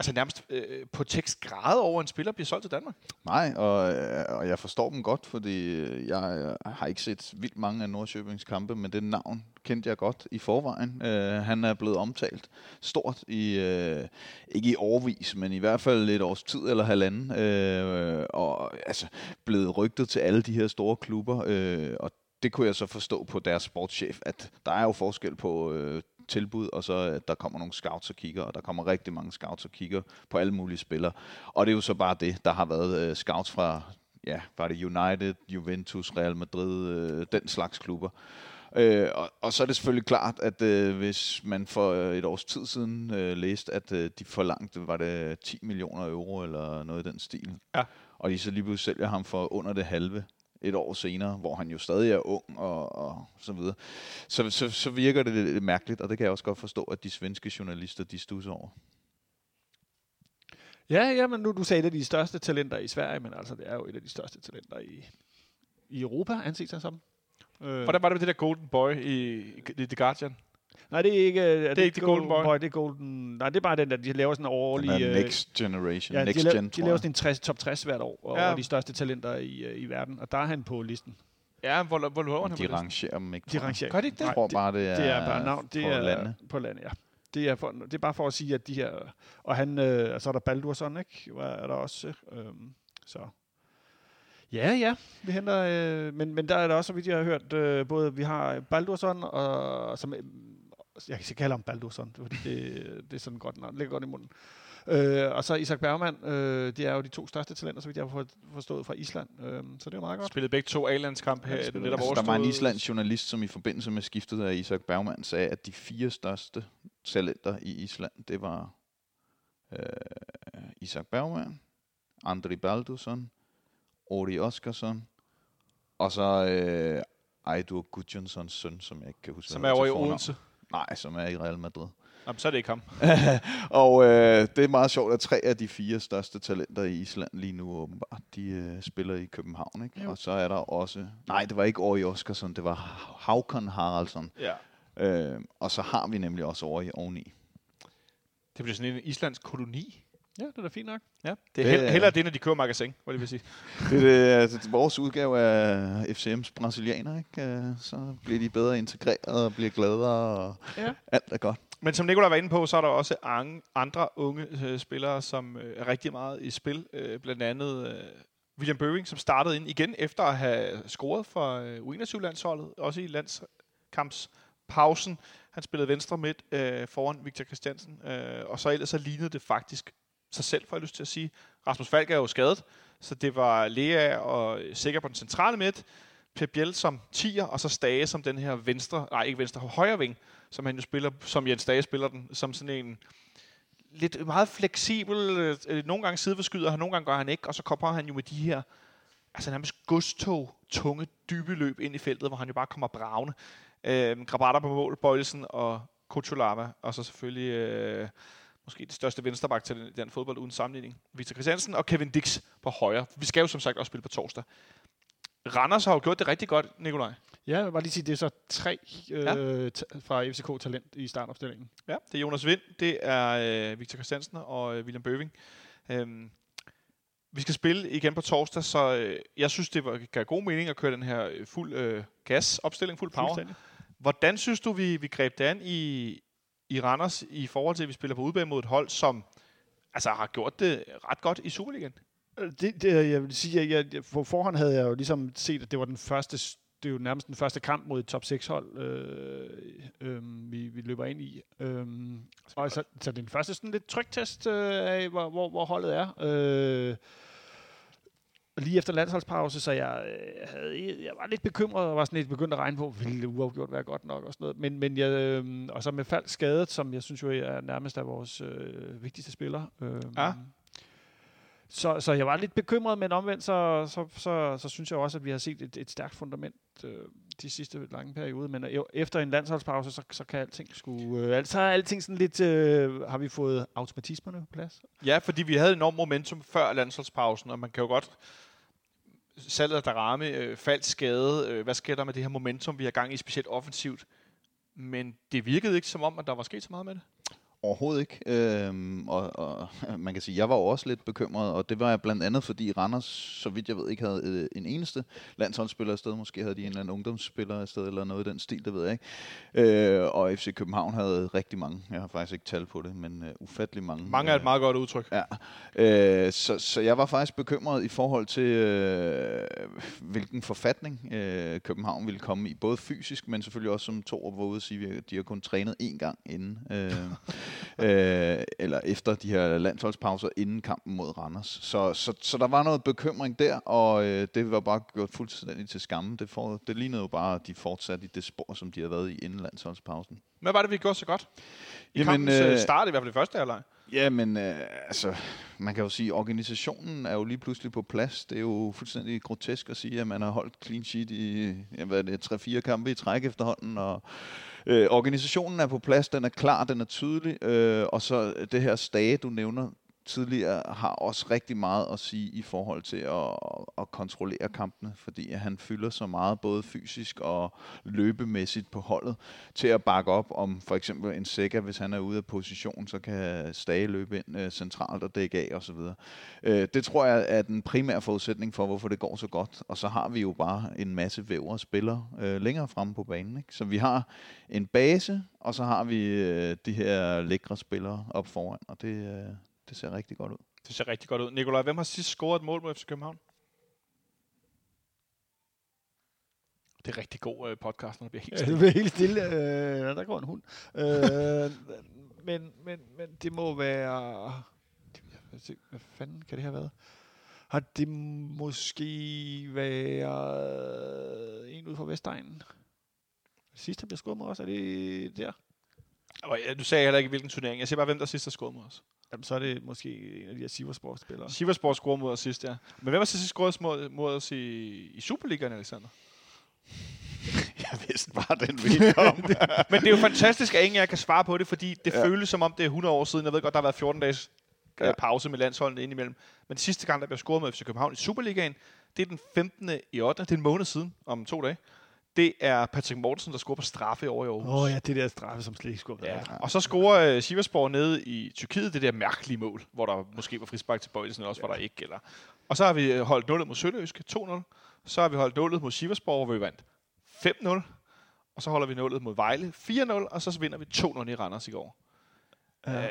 altså nærmest øh, på tekst grad over, en spiller bliver solgt til Danmark. Nej, og, øh, og jeg forstår dem godt, fordi øh, jeg øh, har ikke set vildt mange af Nordsjøbings kampe, men det navn kendte jeg godt i forvejen. Øh, han er blevet omtalt stort i, øh, ikke i årvis, men i hvert fald et års tid eller halvanden, øh, og altså blevet rygtet til alle de her store klubber, øh, og det kunne jeg så forstå på deres sportschef, at der er jo forskel på øh, tilbud, og så at der kommer nogle scouts og kigger, og der kommer rigtig mange scouts og kigger på alle mulige spillere. Og det er jo så bare det, der har været øh, scouts fra, ja, var det United, Juventus, Real Madrid, øh, den slags klubber. Øh, og, og så er det selvfølgelig klart, at øh, hvis man for et års tid siden øh, læste, at øh, de forlangte, var det 10 millioner euro eller noget i den stil, Ja. og de så lige pludselig sælger ham for under det halve, et år senere, hvor han jo stadig er ung og, og så videre, så, så, så virker det lidt mærkeligt, og det kan jeg også godt forstå, at de svenske journalister, de stusser over. Ja, ja, men nu du sagde, det er de største talenter i Sverige, men altså, det er jo et af de største talenter i, i Europa, anset sig som. Øh, Hvordan var det med det der Golden Boy i, i The Guardian? Nej, det er ikke... Er ikke The Golden Boy? Det er Golden... Nej, det er bare den der, de laver sådan en årlig... Den er øh, next generation, ja, next de, laver, gen, de laver sådan en 60, top 60 hvert år over Ja. de største talenter i, øh, i verden, og der er han på listen. Ja, hvor, hvor lå han De på rangerer dem ikke. De rangerer. Gør de ikke det? Jeg tror bare, det er, Det er bare navn. Det på er lande. på landet, ja. Det er, for, det er bare for at sige, at de her... Og han, øh, så er der Baldursson, ikke? Hvad er der også? Øhm, så... Ja, ja. Vi henter... Øh, men, men der er der også, så vidt jeg har hørt, øh, både vi har Baldursson, og som... Jeg kan ikke kalde ham Baldursson, fordi det, det er sådan godt navn. Det ligger godt i munden. Øh, og så Isak Bergman, øh, det er jo de to største talenter, så vidt jeg har forstået fra Island. Øh, så det er meget godt. Spillede begge to A-landskamp her. Ja, de spillede- netop Altså, der var en islandsk journalist, som i forbindelse med skiftet af Isak Bergman sagde, at de fire største talenter i Island, det var øh, Isak Bergman, Andri Baldursson, Ori Oskarsson, og så øh, Eidur Gudjonssons søn, som jeg ikke kan huske. Som er over i. Odense. Nej, som er i Real Madrid. Jamen, så er det ikke ham. *laughs* og øh, det er meget sjovt, at tre af de fire største talenter i Island lige nu åbenbart, de øh, spiller i København. Ikke? Jo. Og så er der også... Nej, det var ikke Ori Oskarsson, det var Haukon Haraldsson. Ja. Øh, og så har vi nemlig også over i oveni. Det bliver sådan en islandsk koloni. Ja, det er da fint nok. Ja. Det er Det hell- er- hellere det, når de kører magasin, hvad det vil sige. Det er det, altså, vores udgave af FCM's brasilianer, ikke? Øh, så bliver de bedre integreret og bliver gladere, og Ja. alt er godt. Men som Nicolai var inde på, så er der også andre unge øh, spillere, som øh, er rigtig meget i spil. Øh, blandt andet øh, William Bøving, som startede ind igen efter at have scoret for øh, U21-landsholdet, også i landskampspausen. Han spillede venstre midt øh, foran Victor Christiansen, øh, og så ellers så lignede det faktisk sig selv, får jeg lyst til at sige. Rasmus Falk er jo skadet, så det var Lea og sikker på den centrale midt, Pep Biel som 10'er, og så Stage som den her venstre, nej ikke venstre, højre ving, som han jo spiller, som Jens Stage spiller den, som sådan en lidt meget fleksibel, øh, øh nogle gange sideforskyder han, nogle gange gør han ikke, og så kommer han jo med de her, altså nærmest godstog, tunge, dybe løb ind i feltet, hvor han jo bare kommer bravende. Øh, Grabata på mål, Bøjelsen og Kutsulama, og så selvfølgelig øh, måske det største venstreback til den, den fodbold uden sammenligning, Victor Christiansen og Kevin Dix på højre. Vi skal jo som sagt også spille på torsdag. Randers har jo gjort det rigtig godt, Nikolaj. Ja, jeg vil bare lige sige, det er så tre øh, Ja. fra FCK Talent i startopstillingen. Ja, det er Jonas Vind, det er øh, Victor Christiansen og øh, William Bøving. Øhm, vi skal spille igen på torsdag, så øh, jeg synes, det var, gav god mening at køre den her øh, fuld øh, gas-opstilling, fuld power. Hvordan synes du, vi, vi greb det an i, i Randers i forhold til, at vi spiller på udebane mod et hold, som altså, har gjort det ret godt i Superligaen? Øh, Det, det, jeg vil sige, at jeg, jeg, på forhånd havde jeg jo ligesom set, at det var den første, det er jo nærmest den første kamp mod et top 6 hold, øh, øh, vi, vi løber ind i. Øh, og så, så det er den første sådan lidt trygtest øh, af, hvor, hvor, hvor holdet er. Øh, lige efter landsholdspause, så jeg, øh, havde, jeg var lidt bekymret og var sådan lidt begyndt at regne på, ville det uafgjort være godt nok og sådan noget. Men, men jeg, øh, og så med fald skadet, som jeg synes jo er nærmest er vores øh, vigtigste spiller. Øh, Ja. Så, så jeg var lidt bekymret, men omvendt, så, så, så, så synes jeg også, at vi har set et, et stærkt fundament øh, de sidste lange perioder. Men øh, efter en landsholdspause, så, så kan alting sgu... Øh, altså alting sådan lidt... Øh, har vi fået automatismerne på plads? Ja, fordi vi havde enormt momentum før landsholdspausen, og man kan jo godt salget af Darami øh, faldt skade, øh, hvad sker der med det her momentum, vi har gang i, specielt offensivt? Men det virkede ikke som om, at der var sket så meget med det. Overhovedet ikke. Øhm, og, og *laughs* man kan sige, jeg var jo også lidt bekymret, og det var jeg blandt andet, fordi Randers, så vidt jeg ved, ikke havde øh, en eneste landsholdsspiller afsted. Måske havde de en eller anden ungdomsspiller afsted, eller noget i den stil, det ved jeg ikke. Øh, og FC København havde rigtig mange. Jeg har faktisk ikke tal på det, men øh, ufattelig mange. Mange er et meget godt udtryk. Ja, øh, så, så jeg var faktisk bekymret i forhold til, øh, hvilken forfatning øh, København ville komme i. Både fysisk, men selvfølgelig også som to var ude at sige, at de har kun trænet én gang inden. Øh, *laughs* *laughs* øh, eller efter de her landsholdspauser inden kampen mod Randers. Så, så, så der var noget bekymring der, og øh, det var bare gjort fuldstændig til skamme. Det, for, det lignede jo bare, at de fortsatte i det spor, som de havde været i inden landsholdspausen. Hvad var det, vi gjorde så godt? I Jamen, kampens øh, øh, start, i hvert fald i første halvleg. Ja, men øh, altså, man kan jo sige, at organisationen er jo lige pludselig på plads. Det er jo fuldstændig grotesk at sige, at man har holdt clean sheet i ja, hvad er det, 3-4 kampe i træk efterhånden, og øh, organisationen er på plads, den er klar, den er tydelig, øh, og så det her stage, du nævner tidligere, har også rigtig meget at sige i forhold til at, at kontrollere kampene, fordi han fylder så meget, både fysisk og løbemæssigt på holdet, til at bakke op om for eksempel en sækker, hvis han er ude af position, så kan Stage løbe ind øh, centralt og dække af osv. Øh, det tror jeg er den primære forudsætning for, hvorfor det går så godt. Og så har vi jo bare en masse vævre spillere øh, længere fremme på banen. Ikke? Så vi har en base, og så har vi øh, de her lækre spillere op foran, og det, øh, det ser rigtig godt ud. Det ser rigtig godt ud. Nikolaj, hvem har sidst scoret et mål mod FC København? Det er rigtig god øh, podcast, når det bliver helt Ja, stille. det bliver helt stille. Øh, der går en hund. Øh, men, men, men det må være... Hvad fanden kan det have været? Har det måske været en ud fra Vestegnen? Sidst, der bliver skudt mod os, er det der? Og ja, du sagde heller ikke, hvilken turnering. Jeg siger bare, hvem der sidst har scoret mod os. Jamen, så er det måske en af de her Siversport-spillere. Siversport scorede mod os sidst, ja. Men hvem har sidst scoret mod, mod os i, i Superligaen, Alexander? *laughs* Jeg vidste bare, den ville *laughs* komme. Men det er jo fantastisk, at ingen af jer kan svare på det, fordi det Ja. føles som om, det er 100 år siden. Jeg ved godt, der har været 14 dages Ja. ja. pause med landsholdene indimellem. Men sidste gang, der blev scoret mod FC København i Superligaen, det er den 15. i 8. Det er en måned siden, om to dage. Det er Patrick Mortensen, der scorer på straffe over i Aarhus. Åh oh, ja, det der straffe, som slet ikke skulle Ja. Og så scorer uh, Siversborg nede i Tyrkiet det der mærkelige mål, hvor der måske var frispark til eller også var der ikke. Eller. Og så har vi øh, holdt nullet mod Sønderjyske 2-0. Så har vi holdt nullet mod Siversborg, hvor vi vandt 5-0. Og så holder vi nullet mod Vejle 4-0, og så vinder vi 2-0 i Randers i går. Ja. Øh,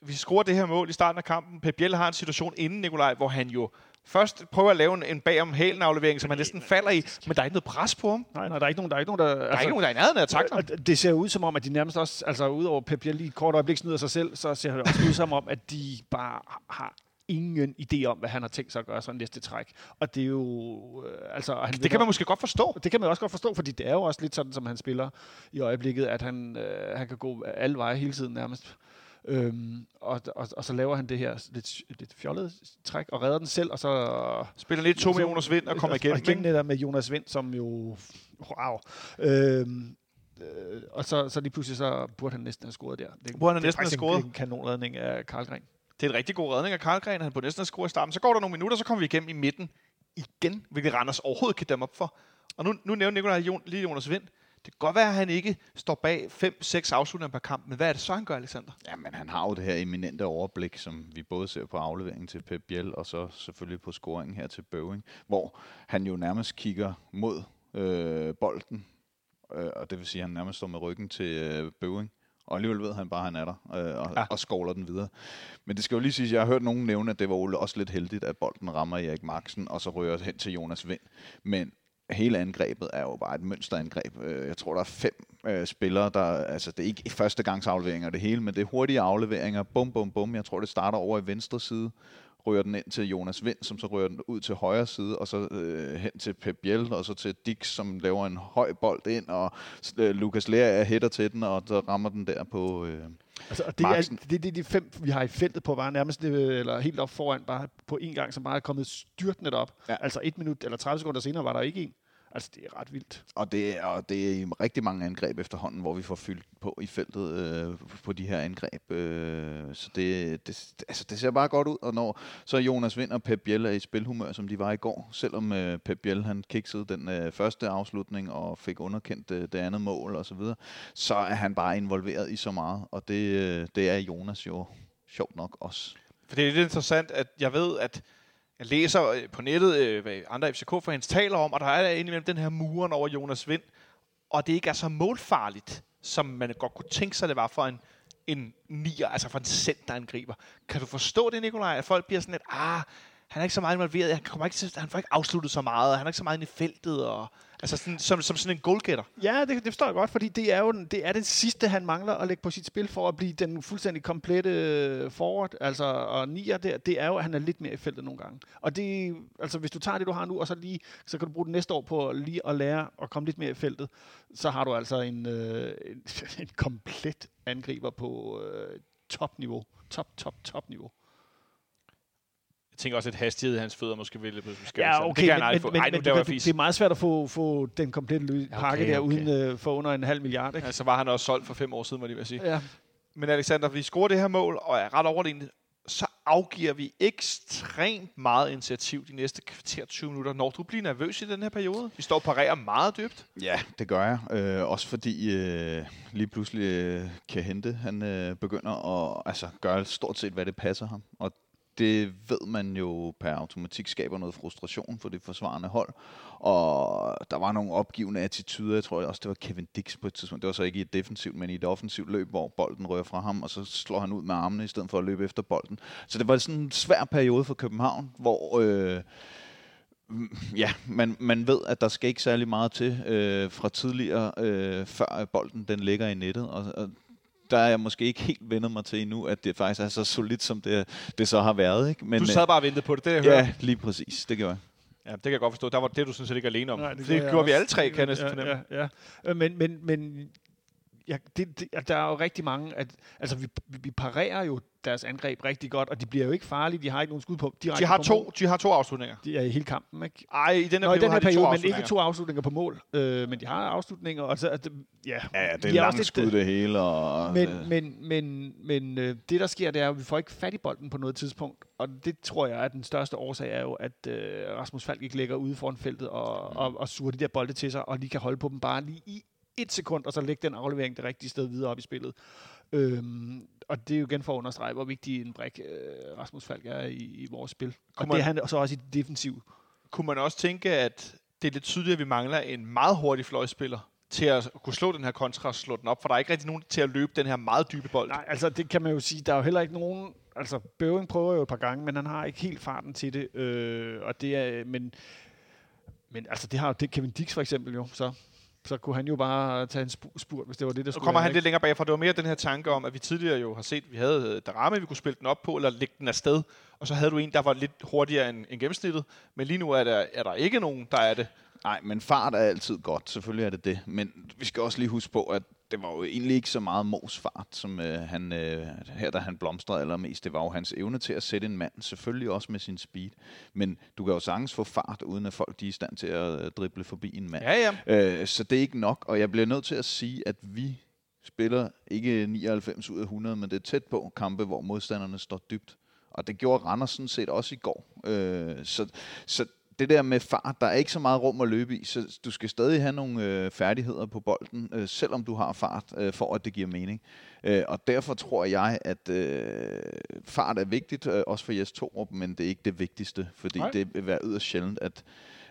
vi scorer det her mål i starten af kampen. Pep Biel har en situation inden Nikolaj, hvor han jo først prøver at lave en, en bagom hælen aflevering, som han næsten falder i, men der er ikke noget pres på ham. Nej, nej, der er ikke nogen, der er ikke nogen, der... Der er ikke nogen, der er i nærheden af at takle ham. Det ser ud som om, at de nærmest også, altså udover Pep lige et kort øjeblik snyder sig selv, så ser det også ud som om, at de bare har ingen idé om, hvad han har tænkt sig at gøre sådan næste træk. Og det er jo... Øh, altså, han Det kan man måske godt forstå. det kan man også godt forstå, fordi det er jo også lidt sådan, som han spiller i øjeblikket, at han, øh, han kan gå alle veje hele tiden nærmest. Øhm, og, og, og så laver han det her lidt, lidt fjollede træk og redder den selv, og så Spiller lidt to med Jonas Vind og kommer igennem. Og igen det der med Jonas Vind, som jo... Wow. Øhm, øh, og så, så lige pludselig så burde han næsten have scoret der. Det, Burde han det er næsten have scoret? En, en kanonredning af Karlgren. Det er en rigtig god redning af Karlgren. Han på næsten at score i starten. Så går der nogle minutter, så kommer vi igennem i midten igen, hvilket Randers overhovedet kan dæmme op for. Og nu, nu nævner Nikolaj Jon, lige Jonas Vind. Det kan godt være, at han ikke står bag 5-6 afslutninger per kamp, men hvad er det så, han gør, Alexander? Ja, men han har jo det her eminente overblik, som vi både ser på afleveringen til Pep Biel, og så selvfølgelig på scoringen her til Bøving, hvor han jo nærmest kigger mod øh, bolden, øh, og det vil sige, at han nærmest står med ryggen til øh, Bøving, og alligevel ved han bare, at han er der, øh, og, Ja. og skovler den videre. Men det skal jo lige sige, at jeg har hørt nogen nævne, at det var også lidt heldigt, at bolden rammer Erik Marksen, og så rører hen til Jonas Vind. Men hele angrebet er jo bare et mønsterangreb. Øh, jeg tror, der er fem øh, spillere, der... Altså, det er ikke førstegangsafleveringer det hele, men det er hurtige afleveringer. Bum, bum, bum. Jeg tror, det starter over i venstre side. Rører den ind til Jonas Vind, som så rører den ud til højre side, og så øh, hen til Pep Biel, og så til Dix, som laver en høj bold ind, og øh, Lukas Lea hætter til den, og så rammer den der på... Øh, Altså, og det, er, det, det de fem, vi har i feltet på, bare nærmest øh, eller helt op foran, bare på en gang, som bare er kommet styrtende op. Ja. Altså et minut eller 30 sekunder senere var der ikke en. Altså, det er ret vildt. Og det, er, og det er i rigtig mange angreb efterhånden, hvor vi får fyldt på i feltet øh, på de her angreb. Øh, så det, det, altså, det ser bare godt ud. Og når så Jonas Vind og Pep Biel er i spilhumør, som de var i går, selvom øh, Pep Biel han kiksede den øh, første afslutning og fik underkendt øh, det andet mål og så videre, så er han bare involveret i så meget. Og det, øh, det er Jonas jo sjovt nok også. For det er lidt interessant, at jeg ved, at jeg læser øh, på nettet, øh, hvad andre FCK-fans taler om, og der er indimellem den her muren over Jonas Vind, og det ikke er så målfarligt, som man godt kunne tænke sig, det var for en, en nier, altså for en centerangriber. Kan du forstå det, Nikolaj, at folk bliver sådan lidt, ah, han er ikke så meget involveret, han, kommer ikke til, han får ikke afsluttet så meget, han er ikke så meget inde i feltet, og, altså sådan, som, som sådan en goalgetter. Ja, det, det forstår jeg godt, fordi det er jo den, det er det sidste, han mangler at lægge på sit spil for at blive den fuldstændig komplette øh, forward. Altså, og nier der, det er jo, at han er lidt mere i feltet nogle gange. Og det, altså, hvis du tager det, du har nu, og så lige, så kan du bruge det næste år på lige at lære at komme lidt mere i feltet, så har du altså en, øh, en, *laughs* en komplet angriber på øh, topniveau. Top, top, top niveau. Jeg tænker også, at hastighed i hans fødder måske ville på Ja, okay, det kan han aldrig men, få. men, Ej, nu men, men det er meget svært at få, få den komplette lø- Ja, pakke okay, der, okay. uden øh, for under en halv milliard. Ikke? Ja, så var han også solgt for fem år siden, må jeg lige vil sige. Ja. Men Alexander, vi scorer det her mål, og er ret overlegne. Så afgiver vi ekstremt meget initiativ de næste kvarter 20 minutter. Når du bliver nervøs i den her periode? Vi står og parerer meget dybt. Ja, det gør jeg. Øh, også fordi øh, lige pludselig øh, kan hente, han øh, begynder at altså, gøre stort set, hvad det passer ham. Og det ved man jo per automatik skaber noget frustration for det forsvarende hold. Og der var nogle opgivende attityder, jeg tror også, det var Kevin Dix på et tidspunkt. Det var så ikke i et defensivt, men i et offensivt løb, hvor bolden rører fra ham, og så slår han ud med armene i stedet for at løbe efter bolden. Så det var sådan en svær periode for København, hvor... Øh, ja, man, man ved, at der skal ikke særlig meget til øh, fra tidligere, øh, før bolden den ligger i nettet. Og, og der er jeg måske ikke helt vendet mig til endnu, at det faktisk er så solidt, som det, det så har været. Ikke? Men, Du sad bare og ventede på det, det jeg øh, hører. Ja, lige præcis. Det gjorde jeg. Ja, det kan jeg godt forstå. Der var det, du sådan set ikke alene om. Nej, det, det gjorde vi alle tre, kan jeg næsten ja, fornemme. Ja, ja. Øh, Men, men, men ja, det, det, der er jo rigtig mange, at, altså vi, vi parerer jo deres angreb rigtig godt, og de bliver jo ikke farlige, de har ikke nogen skud på direkte De har på to, mål. de har to afslutninger. De er i hele kampen, ikke? Ej, i den her Nå, i periode den her har de to periode, men ikke to afslutninger på mål. Øh, men de har afslutninger, og så, at, ja, Ja, det er også langt skud det hele. Og, Men, øh, men, men, men øh, det, der sker, det er, at vi får ikke fat i bolden på noget tidspunkt. Og det tror jeg, at den største årsag er jo, at øh, Rasmus Falk ikke ligger ude foran feltet og, mm. og, og suger de der bolde til sig, og lige kan holde på dem bare lige i et sekund, og så lægge den aflevering det rigtige sted videre op i spillet. Øhm, og det er jo igen for at understrege, hvor vigtig en brik øh, Rasmus Falk er i, i vores spil. Og Kunne det er han så også i det defensiv. Kunne man også tænke, at det er lidt tydeligt, at vi mangler en meget hurtig fløjspiller til at kunne slå den her kontra og slå den op, for der er ikke rigtig nogen til at løbe den her meget dybe bold. Nej, altså det kan man jo sige, der er jo heller ikke nogen... Altså Bøving prøver jo et par gange, men han har ikke helt farten til det. Øh, og det er... Men, men altså det har jo det Kevin Dix for eksempel jo, så så kunne han jo bare tage en spu- spurt, hvis det var det, der Så skulle kommer være, han ikke? lidt længere bagfra. Det var mere den her tanke om, at vi tidligere jo har set, at vi havde øh, Darame, vi kunne spille den op på, eller lægge den afsted. Og så havde du en, der var lidt hurtigere end, end gennemsnittet. Men lige nu er der, er der ikke nogen, der er det. Nej, men fart er altid godt. Selvfølgelig er det det. Men vi skal også lige huske på, at det var jo egentlig ikke så meget Mos fart, som øh, han, øh, her da han blomstrede allermest. Det var jo hans evne til at sætte en mand, selvfølgelig også med sin speed. Men du kan jo sagtens få fart, uden at folk de er i stand til at øh, drible forbi en mand. Ja, ja. Øh, så det er ikke nok, og jeg bliver nødt til at sige, at vi spiller ikke 99 ud af 100, men det er tæt på kampe, hvor modstanderne står dybt. Og det gjorde Randers sådan set også i går. Øh, så, så det der med fart, der er ikke så meget rum at løbe i, så du skal stadig have nogle øh, færdigheder på bolden, øh, selvom du har fart, øh, for at det giver mening. Øh, og derfor tror jeg, at øh, fart er vigtigt, øh, også for Jes Torup, men det er ikke det vigtigste, fordi Nej. Det vil være yderst sjældent, at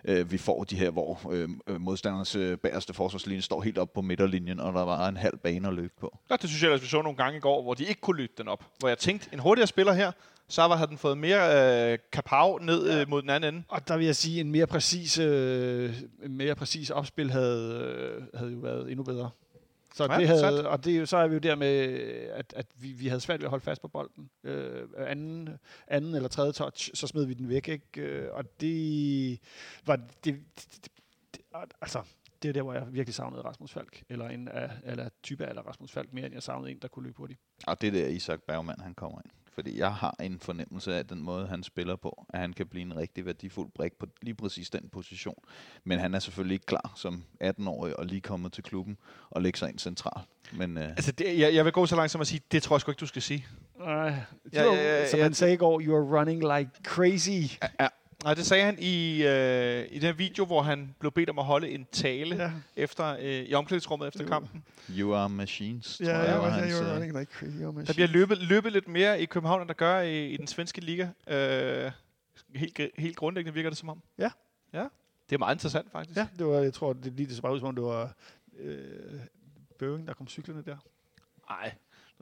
øh, vi får de her, hvor øh, modstandernes øh, bagerste forsvarslinje står helt op på midterlinjen, og der var en halv bane at løbe på. Nå, det synes jeg, at vi så nogle gange i går, hvor de ikke kunne løbe den op. Hvor jeg tænkte, en hurtigere spiller her, så var, havde den fået mere øh, kapav ned øh, mod den anden ende. Og der vil jeg sige, en mere præcis, øh, en mere præcis opspil havde, øh, havde jo været endnu bedre. Så Ja, det havde, sandt. og det, er jo- så er vi jo der med, at, at vi, vi havde svært ved at holde fast på bolden. Øh, anden, anden eller tredje touch, så smed vi den væk. Ikke? Øh, og det var... Det, det, det, det, altså, det er der, hvor jeg virkelig savnede Rasmus Falk. Eller en af, eller type af Rasmus Falk, mere end jeg savnede en, der kunne løbe hurtigt. Og det er der Isak Bergman, han kommer ind. Fordi jeg har en fornemmelse af den måde, han spiller på, at han kan blive en rigtig værdifuld brik på lige præcis den position. Men han er selvfølgelig ikke klar som 18-årig og lige kommet til klubben og lægge sig ind centralt. Men øh, Altså, det, jeg, jeg vil gå så langt som at sige, det tror jeg sgu ikke, du skal sige. Nej, Ja, ja, ja, ja, som ja. han sagde i går, you are running like crazy. Nej, det sagde han i, øh, i den video, hvor han blev bedt om at holde en tale ja. Efter øh, i omklædningsrummet efter Jo. kampen. you are machines, tror ja, jeg, ja, var ja hans, you are running like crazy. Oh, Der bliver løbet, løbet lidt mere i København, end der gør i, i den svenske liga. Øh, helt, helt grundlæggende virker det som om. Ja. Ja. Det er meget interessant, faktisk. Ja, det var, jeg tror, det lige det så bare ud, som om det var øh, Bøving, der kom cyklerne der. Nej,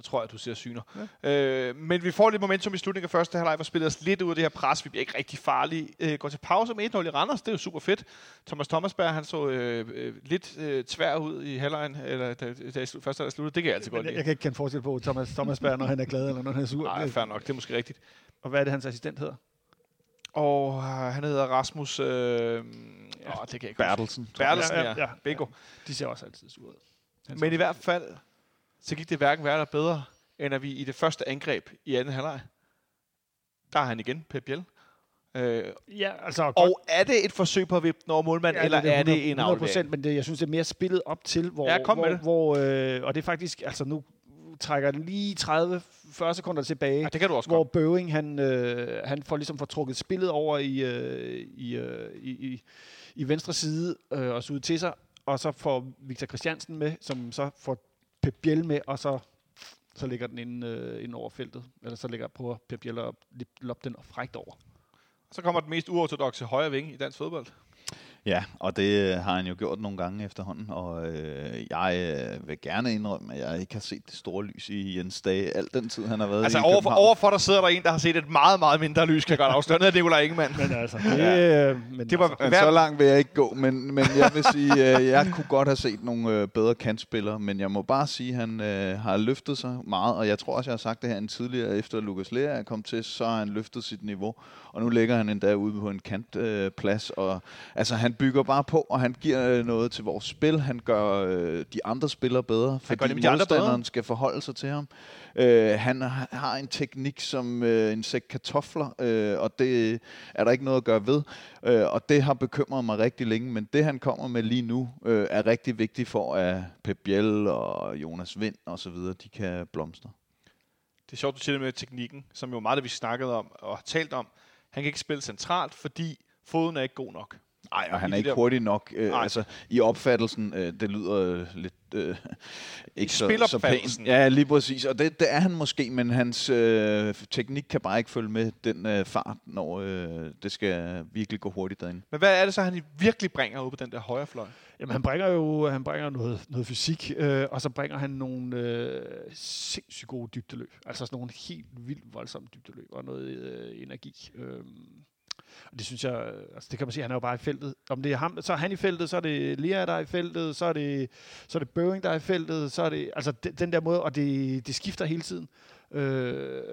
nu tror jeg, du ser syner. Ja. Øh, men vi får lidt momentum i slutningen af første halvleg, hvor spiller os lidt ud af det her pres. Vi bliver ikke rigtig farlige. Øh, går til pause med 1-0 i Randers. Det er jo super fedt. Thomas Thomasberg, han så øh, øh, lidt øh, tvær ud i halvlejen, eller da, da slu- første halvleg sluttede. Det kan jeg altid Men godt jeg, lide. jeg kan ikke kende forskel på Thomas, Thomas Berg, når han er glad, eller når han er sur. Nej, fair nok. Det er måske rigtigt. Og hvad er det, hans assistent hedder? Og øh, han hedder Rasmus... Øh, ja. åh, det kan jeg ikke. Bertelsen. Bertelsen, ja, Ja, ja, ja, ja. ja. Bingo. De ser også altid sure ud. Men i hvert fald, så gik det hverken værre eller bedre, end at vi i det første angreb i anden halvleg, der er han igen, Pep Biel. Øh, Ja, altså... godt- og er det et forsøg på at vippe den over målmand, ja, eller er det en 100 aflevering? men det, jeg synes, det er mere spillet op til, hvor... Ja, kom hvor, med det. hvor øh, Og det er faktisk... Altså, nu trækker den lige 30-40 sekunder tilbage. Ja, det kan du også hvor godt. Bøving, han, øh, han får ligesom får trukket spillet over i, øh, i, øh, i, i, i venstre side øh, og så ud til sig, og så får Victor Christiansen med, som så får Pep Biel med, og så, så ligger den inde, øh, ind over feltet. Eller så ligger på Pep Biel og lop den frægt over. Så kommer den mest uortodoxe højre ving i dansk fodbold. Ja, og det har han jo gjort nogle gange efterhånden, og øh, jeg øh, vil gerne indrømme, at jeg ikke har set det store lys i Jens Dage al den tid, han har været Altså i overfor, København. overfor der sidder der en, der har set et meget, meget mindre lys, kan jeg godt afsløre. Det er Nikolaj Ingemann. Men altså, det, øh, men Det var- altså, Men Hver- så langt vil jeg ikke gå, men, men jeg vil sige, øh, jeg kunne godt have set nogle øh, bedre kantspillere, men jeg må bare sige, at han øh, har løftet sig meget, og jeg tror også, jeg har sagt det her en tidligere, efter Lukas Lea er kommet til, så har han løftet sit niveau, og nu ligger han endda ude på en kantplads, øh, plads, og altså han bygger bare på, og han giver øh, noget til vores spil, han gør øh, de andre spillere bedre, gør fordi de andre modstanderen bedre. skal forholde sig til ham. Øh, han har har en teknik som øh, en sæk kartofler, øh, og det er der ikke noget at gøre ved. Øh, og det har bekymret mig rigtig længe, men det han kommer med lige nu, øh, er rigtig vigtigt for, at Pep Biel og Jonas Vind og så videre, de kan blomstre. Det er sjovt, du siger det med teknikken, som jo meget det, vi snakkede om og har talt om. Han kan ikke spille centralt, fordi foden er ikke god nok. Nej, og han er ikke der- hurtig nok. Øh, altså, I opfattelsen, øh, det lyder øh, lidt øh, ikke så, så pænt. Ja, lige præcis. Og det, det er han måske, men hans øh, teknik kan bare ikke følge med den øh, fart, når øh, det skal virkelig gå hurtigt derinde. Men hvad er det så, han virkelig bringer ud på den der højre fløj? Jamen, han bringer jo han bringer noget, noget fysik, øh, og så bringer han nogle øh, sindssygt gode dybdeløb. Altså sådan nogle helt vildt voldsomme dybdeløb og noget øh, energi. Øh, og det synes jeg, altså det kan man sige, han er jo bare i feltet. Om det er ham, så er han i feltet, så er det Lea, der er i feltet, så er det, så er det Bøving, der er i feltet, så er det, altså den, den der måde, og det, det skifter hele tiden. Øh,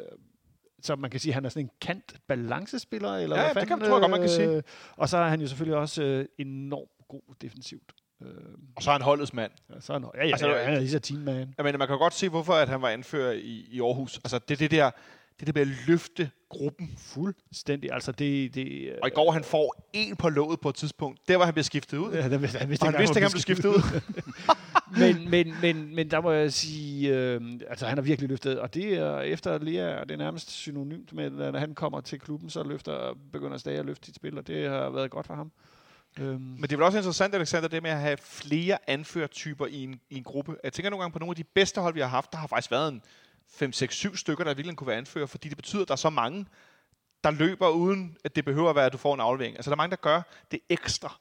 så man kan sige, at han er sådan en kant balancespiller, eller Ja, hvad det fanden, kan- tror jeg godt, man kan sige. øh, Og så er han jo selvfølgelig også øh, enormt god defensivt. Øh, Og så er han holdets mand. Ja, så er han, ja, ja, Altså, ja, han er lige så team man. Jeg mener, man kan godt se, hvorfor at han var anfører i, i Aarhus. Altså, det er det der, det er det med at løfte gruppen. Fuldstændig. Altså, det... det Og i går, han får en på låget på et tidspunkt. Der var han bliver skiftet ud. Ja, der vidste, han vidste, Og han ikke, han blev skiftet ud. *laughs* men, men, men, men der må jeg sige, øh, altså han har virkelig løftet, og det er efter Lea, det er nærmest synonymt med, at når han kommer til klubben, så løfter, begynder Stage at løfte sit spil, og det har været godt for ham. Øhm, Men det er vel også interessant, Alexander, det med at have flere anførtyper i en, i en gruppe. Jeg tænker nogle gange på nogle af de bedste hold, vi har haft. Der har faktisk været en 5, 6, 7 stykker, der virkelig kunne være anfører, fordi det betyder, at der er så mange, der løber uden, at det behøver at være, at du får en aflevering. Altså, der er mange, der gør det ekstra.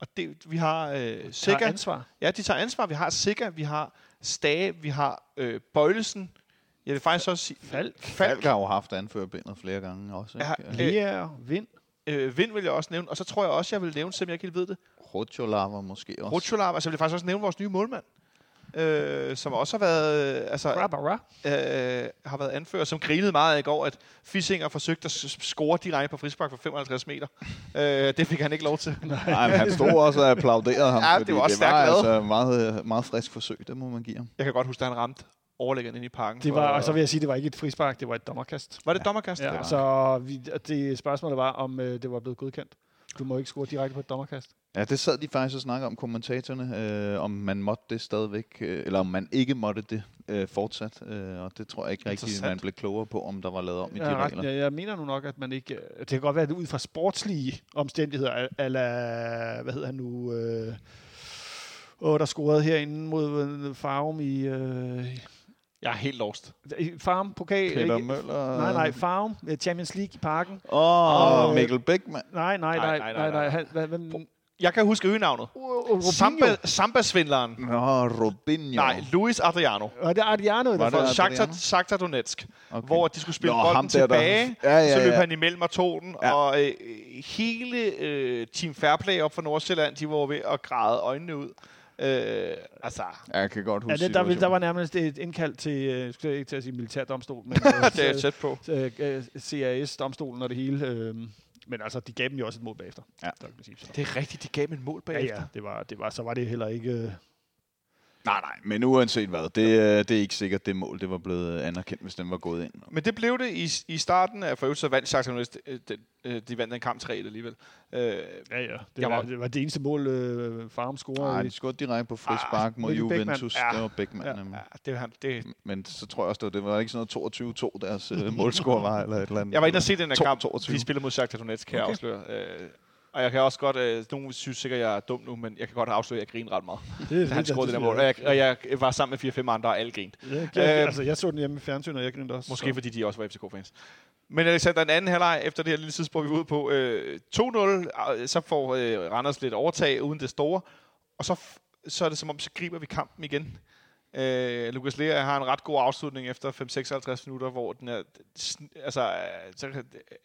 Og det, vi har øh, tager Sikker. ansvar. Ja, de tager ansvar. Vi har Sikker, vi har Stage, vi har øh, Bøjlesen. Jeg vil faktisk også sige... Falk. Falk har jo haft anførerbindet flere gange også. Ja, Ikke? øh, Lea, Vind. Øh, Vind vil jeg også nævne. Og så tror jeg også, jeg vil nævne, selvom jeg ikke helt ved det, Rotjolava måske også. Rutscholav. Altså, jeg vil faktisk også nævne vores nye målmand. Øh, som også har været, øh, altså, Bra, øh, har været anfører, som grinede meget i går, at Fissinger forsøgte at score direkte på frispark for 55 meter. øh, det fik han ikke lov til. Nej, men han stod også og applauderede ham, Ja, det var også det var stærkt lavet. altså meget, meget frisk forsøg, det må man give ham. Jeg kan godt huske, at han ramte overlæggeren ind i parken. Det var, og så vil jeg sige, det var ikke et frispark, det var et dommerkast. Var det dommerkast? Ja, var? så vi, det spørgsmålet var, om øh, det var blevet godkendt. Du må ikke score direkte på et dommerkast. Ja, det sad de faktisk og snakkede om, kommentatorerne, øh, om man måtte det stadigvæk, øh, eller om man ikke måtte det øh, fortsat. Øh, og det tror jeg ikke rigtigt, man blev klogere på, om der var lavet om i de Jeg, regler. ret, jeg, mener nu nok, at man ikke... øh, Det kan godt være, at det ud fra sportslige omstændigheder, eller hvad hedder han nu... Øh, åh, der scorede herinde mod øh, Farum i... Øh, Jeg er helt lost. i Farum pokal. Peter ikke? Møller. Nej, nej, Farum. øh, Champions League i parken. Åh, Og, oh, øh, Mikkel Bækman. Nej, nej, Nej, nej, nej, nej, nej, hvem, Jeg kan huske øgenavnet. Samba, Samba-svindleren. Nå, Robinho. Nej, Luis Adriano. Og det er Adriano, der Var det? Shakhtar, Shakhtar Donetsk, okay. hvor de skulle spille Nå, bolden ham der, der- tilbage, Ja, ja, så løb ja. han imellem og tog den, Ja. og øh, hele øh, Team Fairplay op for Nordsjælland, de var ved at græde øjnene ud. Øh, altså, Ja, jeg kan godt huske Ja, det, der, der var nærmest et indkald til, øh, skal jeg ikke til at sige militærdomstol, men *laughs* det er tæt på. øh, øh, CRS-domstolen og det hele. Øh, men altså, de gav dem jo også et mål bagefter. Ja. Der kan man sige, så. Det er rigtigt, de gav dem et mål Ja, bagefter. ja, det var, det var, så var det heller ikke... Øh, Nej, nej, men uanset hvad, det, øh, det er ikke sikkert, det mål det var blevet anerkendt, hvis den var gået ind. Men det blev det i, i starten af, for øvrigt så vandt Shakhtar Donetsk, øh, de, øh, de vandt den kamp 3 alligevel. Øh, ja, ja. Det, var, var- det var det eneste mål, øh, Farum scorede. Nej, de scorede direkte på frispark Ah, mod. Juventus. Ja. Det var Bækman. Ja. nemlig. ja, det, var han- det, Men så tror jeg også, det var, det var ikke sådan noget 22-2, deres øh, *laughs* målscore var, eller et eller andet. jeg var inde og se den her kamp, 22. de spillede mod Shakhtar Donetsk, kan okay. jeg afsløre. Øh, og jeg kan også godt, øh, nogen synes sikkert, jeg er dum nu, men jeg kan godt afsløre, at jeg griner ret meget, det, da han scorede det der mål. Og jeg, og jeg var sammen med 4-5 andre, og alle grinede. Ja, jeg, Øhm, altså, jeg så den hjemme i fjernsynet, og jeg grinte også. Måske så. fordi de også var FCK-fans. Men Alexander, den anden halvleg efter det her lille tidsspor, vi var ude på, øh, 2-0, øh, så får øh, Randers lidt overtag uden det store, og så, så er det som om, så griber vi kampen igen. Øh, Lukas Lea har en ret god afslutning efter 5-56 minutter, hvor den er, altså, øh, så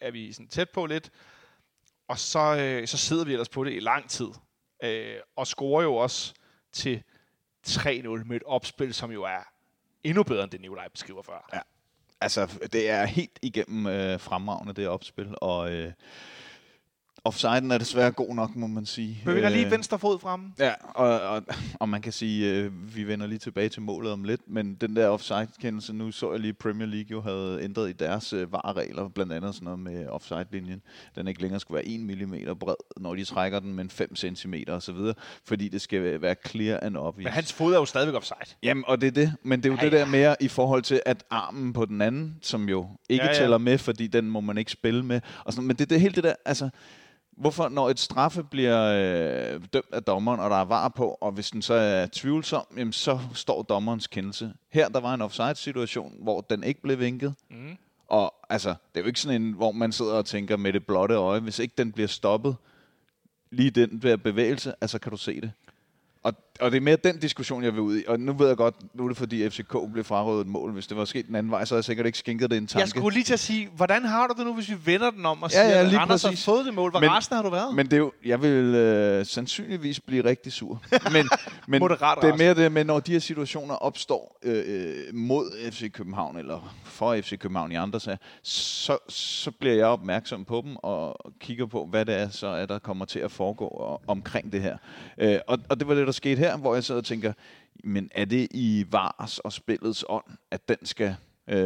er vi sådan tæt på lidt, og så, øh, så sidder vi ellers på det i lang tid, øh, og scorer jo også til 3-0 med et opspil, som jo er endnu bedre end det, Nikolaj beskriver før. Ja. Altså, det er helt igennem øh, fremragende, det opspil, og øh, offsiden er desværre god nok, må man sige. Har lige Øh, venstre fod fremme. Ja, og, og, og man kan sige, øh, vi vender lige tilbage til målet om lidt, men den der offside-kendelse, nu så jeg lige, Premier League jo havde ændret i deres øh, VAR-regler, blandt andet sådan noget med offside-linjen. Den ikke længere skulle være 1 mm bred, når de trækker den, men 5 cm osv., fordi det skal være clear and obvious. Men hans fod er jo stadigvæk offside. Jamen, og det er det. Men det er jo Ja, det der mere i forhold til, at armen på den anden, som jo ikke ja. ja. tæller med, fordi den må man ikke spille med. Og sådan, men det er det hele det der, altså... Hvorfor, når et straffe bliver øh, dømt af dommeren, og der er var på, og hvis den så er tvivlsom, jamen, så står dommerens kendelse. Her, der var en offside-situation, hvor den ikke blev vinket. Mm. Og altså, det er jo ikke sådan en, hvor man sidder og tænker med det blotte øje, hvis ikke den bliver stoppet, lige den der bevægelse, altså kan du se det. Og, og det er mere den diskussion, jeg vil ud i. Og nu ved jeg godt, nu er det fordi FCK blev frarøvet et mål. Hvis det var sket den anden vej, så havde jeg sikkert ikke skænket det en tanke. Jeg skulle lige til at sige, hvordan har du det nu, hvis vi vender den om og Ja, siger, ja, at lige Anders præcis. har fået det mål? Hvor Men- resten har du været? Men det er jo, jeg vil øh, sandsynligvis blive rigtig sur. *laughs* Men, men Moderat det er mere det med, når de her situationer opstår øh, øh, mod FC København, eller for FC København i andre sager, så, så bliver jeg opmærksom på dem, og kigger på, hvad det er, så er der kommer til at foregå og, omkring det her. Øh, og, og det var det, der skete her, hvor jeg sad og tænker, men er det i VARs og spillets ånd, at den skal, øh,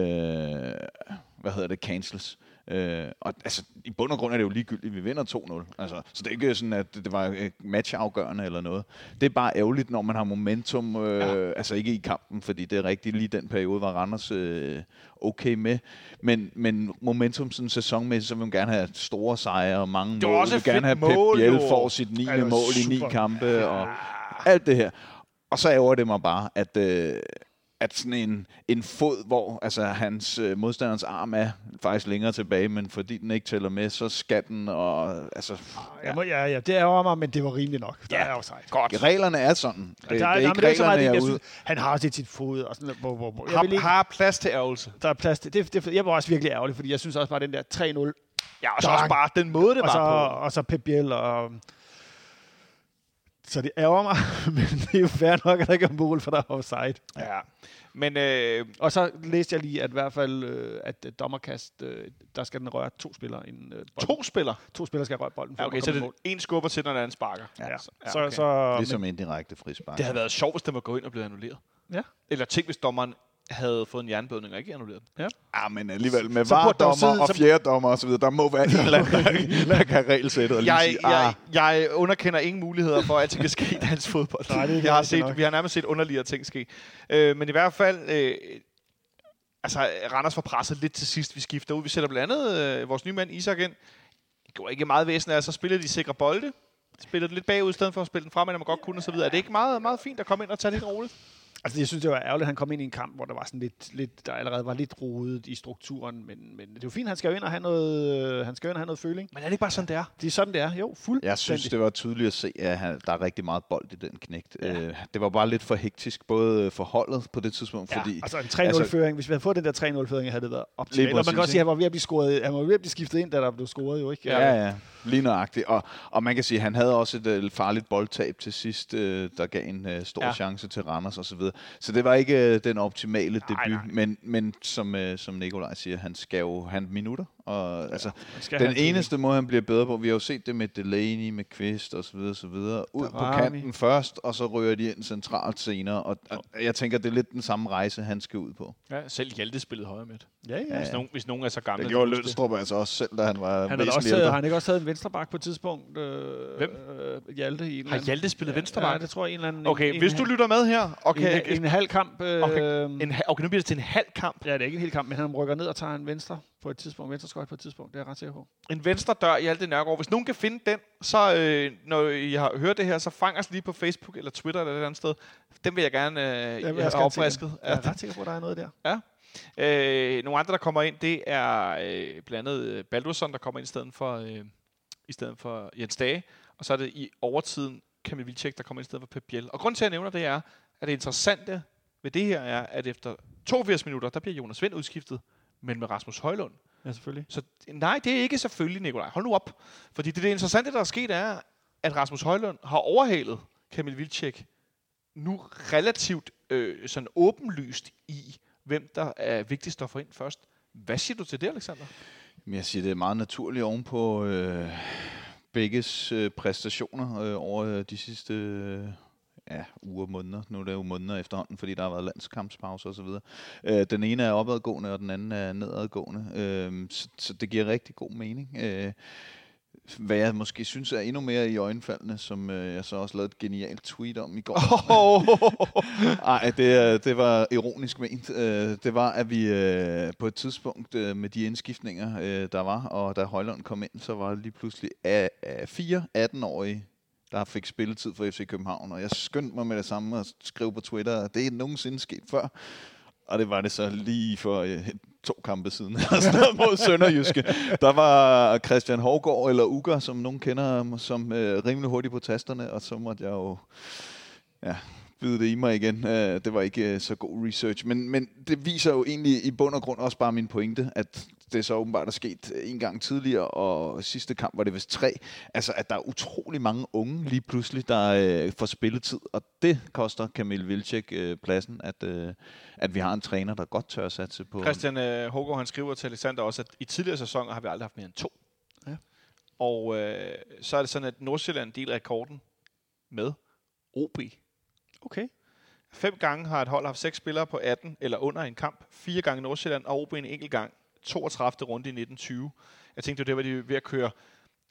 hvad hedder det, cancels? Øh, og altså, i bund og grund er det jo ligegyldigt, vi vinder 2-0. Altså, så det er ikke sådan, at det var øh, matchafgørende eller noget. Det er bare ærgerligt, når man har momentum, øh, ja. altså ikke i kampen, fordi det er rigtigt, lige den periode var Randers øh, okay med. Men, men momentum sådan sæsonmæssigt, så vil man gerne have store sejre og mange var mål. også vil gerne have Pep mål, Biel jo. får sit 9. Ja, det var mål i ni kampe og alt det her. Og så ærger det mig bare, at, øh, at sådan en, en fod, hvor altså, hans øh, modstanderens arm er faktisk længere tilbage, men fordi den ikke tæller med, så skal den, og altså, Ja, må, ja, ja, det ærger mig, men det var rimeligt nok. Der Ja. er jo sejt. Godt. reglerne er sådan. Det, Der, det er, er nej, ikke er så meget, reglerne, det, jeg jeg er synes, han har set sit fod og sådan hvor, hvor, hvor. Jeg Har, ikke, har plads til ærgelse. der er plads til, det, det, jeg var også virkelig ærgerlig, fordi jeg synes også bare, den der 3-0, Ja, og så Tak. også bare den måde, det og så, var på. og så Pep Biel, og, så det ærger mig, *laughs* men det er jo fair nok, at der ikke er mål, for der er offside. Ja. Men øh, Og så læste jeg lige, at i hvert fald, øh, at øh, dommerkast, øh, der skal den røre to spillere. Inden, øh, bolden. to spillere. to spillere skal røre bolden. for Ja, at okay, så det mål. en skubber til, og den anden sparker. Ja, så, så, okay. så, Ligesom indirekte frispark. Det havde været sjovt, hvis den var gået ind og blevet annulleret. Ja. Eller tænk, hvis dommeren havde fået en jernblødning og ikke annulleret den. Ja, Ah, men alligevel med vardommer og fjerdommer og så videre, der må være en eller anden, *laughs* der kan regelsættet og lige Jeg, sige, jeg, ah, jeg underkender ingen muligheder for, at alting kan ske i dansk fodbold. Nej, det er *laughs* jeg har rigtigt nok. set, vi har nærmest set underligere ting ske. Øh, men i hvert fald, øh, altså Randers var presset lidt til sidst. Vi skifter ud. Vi sætter blandt andet øh, vores nye mand Isak ind. Det går ikke meget væsen af, så spiller de sikre bolde. Spiller den lidt bagud, i stedet for at spille den frem, man godt kunne, og så videre. Er det ikke meget, meget fint at komme ind og tage det roligt? Altså, jeg synes, det var ærgerligt, at han kom ind i en kamp, hvor der var sådan lidt, lidt der allerede var lidt rodet i strukturen, men, men det er jo fint, han skal jo ind og have noget, øh, han skal jo ind og have noget føling. Men er det ikke bare sådan, det er? Det er sådan, det er. Jo, fuldstændig. Jeg synes, det var tydeligt at se, at han, der er rigtig meget bold i den knægt. Ja. Øh, det var bare lidt for hektisk, både for holdet på det tidspunkt, Ja, fordi... altså en 3-0-føring. Hvis vi havde fået den der 3-0-føring, havde det været optimalt. Og man kan også sige, at han var ved at blive, scoret, han var ved at blive skiftet ind, da der blev scoret jo, ikke? Ja, ja, lige nøjagtigt. Og, og man kan sige, at han havde også et øh, farligt boldtab til sidst, øh, der gav en øh, stor Ja. chance til Randers osv. Så, videre. så det var ikke øh, den optimale debut, Nej, nej. men, men som, øh, som Nikolaj siger, han skal jo have minutter. Og, ja, altså, den eneste måde, han bliver bedre på, vi har jo set det med Delaney, med Kvist og så videre, så videre. Ud på kanten først, og så rører de ind centralt senere. Og, og jeg tænker, det er lidt den samme rejse, han skal ud på. Ja, selv Hjalte spillede højre midt. Ja, ja. Hvis, nogen, hvis nogen er så gamle. Det gjorde Lønstrup altså også selv, da han var Han også, har han ikke også taget en venstrebak på et tidspunkt? Øh, Hvem? Øh, Hjalte i en Har Hjalte spillet anden- venstreback? Ja, det tror jeg en eller anden. Okay, en, hvis du lytter med her, og en, kan, en, en halv kamp. Øh, Okay, en, okay, nu bliver det til en halv kamp. Ja, det er ikke en hel kamp, men han rykker ned og tager en venstre på et tidspunkt. Venstre skøjt på et tidspunkt, det er jeg ret sikker på. En venstre dør i alt det Nørgaard. Hvis nogen kan finde den, så øh, når I har hørt det her, så fang os lige på Facebook eller Twitter eller et andet sted. Den vil jeg gerne øh, Jeg vil have opfrisket. den. Jeg er ret sikker på, at der er noget der. Øh, nogle andre, der kommer ind, det er øh, blandt andet øh, Baldursson, der kommer ind i stedet for, øh, i stedet for Jens Dage. Og så er det i overtiden Kamil Vilcek, der kommer ind i stedet for Pep Biel. Og grunden til, at jeg nævner det er, at det interessante ved det her er, at efter 82 minutter, der bliver Jonas Vind udskiftet, men med Rasmus Højlund. Ja, selvfølgelig. Så nej, det er ikke selvfølgelig, Nikolaj. Hold nu op. Fordi det, det interessante, der er sket, er, at Rasmus Højlund har overhalet Kamil Vilcek nu relativt øh, sådan åbenlyst i, hvem der er vigtigst at få ind først. Hvad siger du til det, Alexander? Men Jeg siger, det er meget naturligt oven på øh, begges øh, præstationer øh, over øh, de sidste øh, ja, uger og måneder. Nu er det jo måneder efterhånden, fordi der har været landskampspause osv. Øh, den ene er opadgående, og den anden er nedadgående. Øh, så, så det giver rigtig god mening. Øh, hvad jeg måske synes er endnu mere i øjenfaldene, som øh, jeg så også lavede et genialt tweet om i går. *laughs* Nej, det, er- det var ironisk ment. Øh, Det var, at vi øh, på et tidspunkt øh, med de indskiftninger, øh, der var, og da Højlund kom ind, så var det lige pludselig af, af fire 18-årige, der fik spilletid for FC København. Og jeg skyndte mig med det samme at skrive på Twitter, at det er nogensinde sket før. Og det var det så lige for øh, to kampe siden, *laughs* altså, mod Sønderjyske. Der var Christian Hårgaard, eller Uger, som nogen kender som øh, rimelig hurtigt på tasterne, og så måtte jeg jo ja, bide det i mig igen. Øh, det var ikke øh, så god research, men, men det viser jo egentlig i bund og grund også bare min pointe, at det er så åbenbart er sket øh, en gang tidligere, og sidste kamp var det vist tre. Altså, at der er utrolig mange unge lige pludselig, der øh, får spilletid, og det koster Kamil Vilcek øh, pladsen, at, øh, at vi har en træner, der godt tør at satse på... Christian øh, Hågaard, han skriver til Alexander også, at i tidligere sæsoner har vi aldrig haft mere end to. Ja. Og øh, så er det sådan, at Nordsjælland deler rekorden med OB. Okay. Fem gange har et hold haft seks spillere på 18 eller under en kamp. Fire gange Nordsjælland og OB en enkelt gang. 32. runde i 1920. Jeg tænkte, det var det, var de ved at køre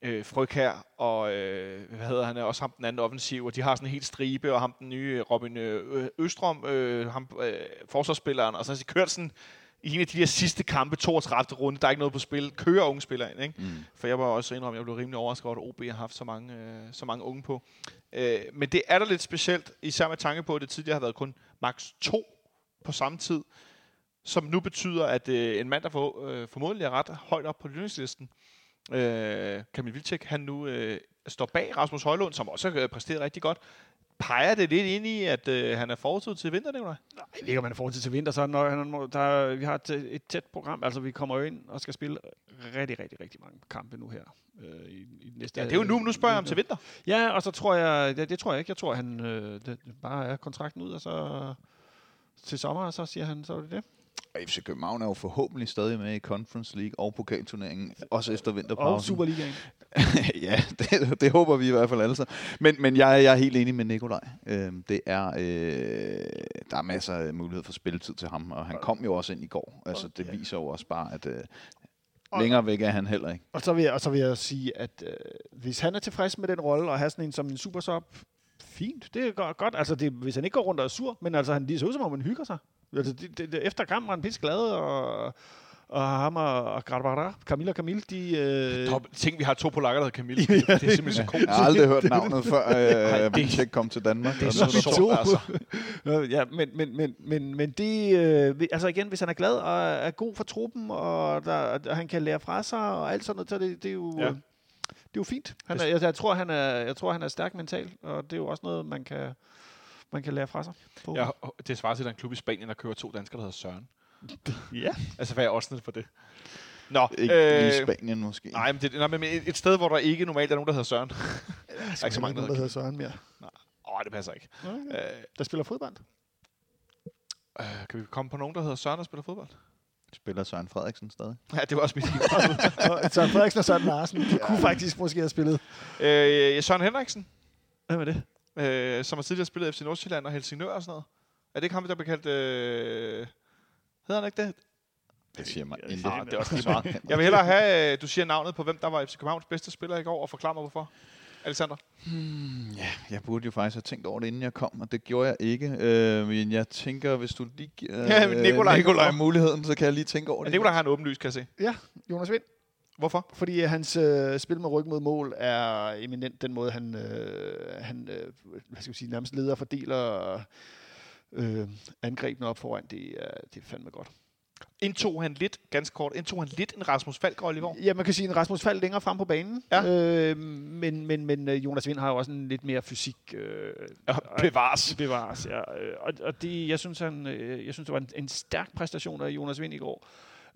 øh, Fryg her, og øh, hvad hedder han, også ham den anden offensiv, og de har sådan en helt stribe, og ham den nye Robin øh, Østrøm, øh, ham, øh, forsvarsspilleren, og så har de kørt sådan i en af de der sidste kampe, 32. runde, der er ikke noget på spil, kører unge spillere ind, ikke? Mm. For jeg var også indrømme, jeg blev rimelig overrasket over, at OB har haft så mange, øh, så mange unge på. Øh, men det er da lidt specielt, især med tanke på, at det tidligere har været kun maks to på samme tid, som nu betyder, at øh, en mand, der for, øh, formodentlig er ret højt op på lønningslisten, øh, Kamil Vilcek, han nu øh, står bag Rasmus Højlund, som også har øh, præsteret rigtig godt. Peger det lidt ind i, at øh, han er forud til vinter, Nicolaj? Jeg ved ikke, om man er fortid til vinter, så når han, må- der, vi har et, et tæt program. Altså, vi kommer jo ind og skal spille rigtig, rigtig, rigtig mange kampe nu her. Øh, i, i næste, Ja, det er jo nu, nu spørger jeg om til vinter. Ja, og så tror jeg, det, det tror jeg ikke. Jeg tror, han øh, det, bare er kontrakten ud, og så til sommer, og så siger han, så er det det. Og FC København er jo forhåbentlig stadig med i Conference League og pokalturneringen, også efter Og vinterpausen. Superligaen. *laughs* ja, det, det håber vi i hvert fald alle sammen. Men, men jeg, jeg er helt enig med Nikolaj. Øhm, det er, øh, der er masser af mulighed for spilletid til ham, og han kom jo også ind i går. Altså, det viser jo også bare, at øh, længere væk er han heller ikke. Og så vil jeg, og så vil jeg sige, at øh, hvis han er tilfreds med den rolle, og har sådan en som en supersub, fint, det er godt. godt. Altså, det, hvis han ikke går rundt og er sur, men altså, han det ser ud som om, han hygger sig. Altså, det, det, det, efter kampen er han pisse glad, og, og ham og, og Gradbara, Camilla og Camille, de... Øh, Top, tænk, vi har to polakker, der hedder Camille. Det, *laughs* det er simpelthen så komisk. Jeg har aldrig hørt navnet før, øh, *laughs* det- Vicek kom til Danmark. Det er så der- sjovt, altså. Øh, ja, men, men, men, men, men det, øh, altså igen, hvis han er glad og er god for truppen, og, der, og han kan lære fra sig og alt sådan noget, så det, det er jo... Ja. Det er jo fint. Han er, jeg, jeg, tror, han er, jeg tror, han er stærk mentalt, og det er jo også noget, man kan, man kan lære fra sig. På. Ja, det svarer til, at der er en klub i Spanien, der kører to danskere, der hedder Søren. *laughs* ja. Altså, hvad er også for det? Nå, Ikke øh, lige Spanien måske. nej, men, det, nej, men et, et sted, hvor der ikke normalt er nogen, der hedder Søren. *laughs* *laughs* Der er ikke så mange, der der hedder Søren mere. Åh, oh, det passer ikke. Okay. Øh, Der spiller fodbold. øh, kan vi komme på nogen, der hedder Søren, der spiller fodbold? Spiller Søren Frederiksen stadig? Ja, det var også mit Søren Frederiksen og Søren Larsen, de kunne faktisk måske have spillet. øh, Søren Henriksen, Hvem er det? Øh, som har tidligere spillet FC Nordsjælland og Helsingør og sådan noget. Er det ikke ham, der bliver kaldt... Øh, hedder han ikke det? Det siger mig Ja, intet. Ah, det er også lige meget. Jeg vil hellere have, øh, du siger navnet på, hvem der var FC Københavns bedste spiller i går, og forklare mig, hvorfor. Alexander? Ja, jeg burde jo faktisk have tænkt over det, inden jeg kom, og det gjorde jeg ikke. Øh, men jeg tænker, hvis du lige giver *laughs* Ja, men Nikolaj- øh, Nikolaj muligheden, så kan jeg lige tænke over Ja, det. Nicolaj har en åben lys, kan jeg se. Ja, Jonas Vind. Hvorfor? Fordi øh, hans øh, spil med ryg mod mål er eminent den måde, han, øh, han øh, hvad skal vi sige, nærmest leder og fordeler øh, angrebene op foran. Det er, det er fandme godt. Indtog han lidt, ganske kort, indtog han lidt en Rasmus Falk-rolle i går? Ja, man kan sige en Rasmus Fald længere frem på banen. Ja. Øh, men, men, men øh, Jonas Vind har jo også en lidt mere fysik. Øh, Ja, bevares. bevares, ja. Øh, Og, og det, jeg synes, han, jeg synes, det var en, en stærk præstation af Jonas Vind i går.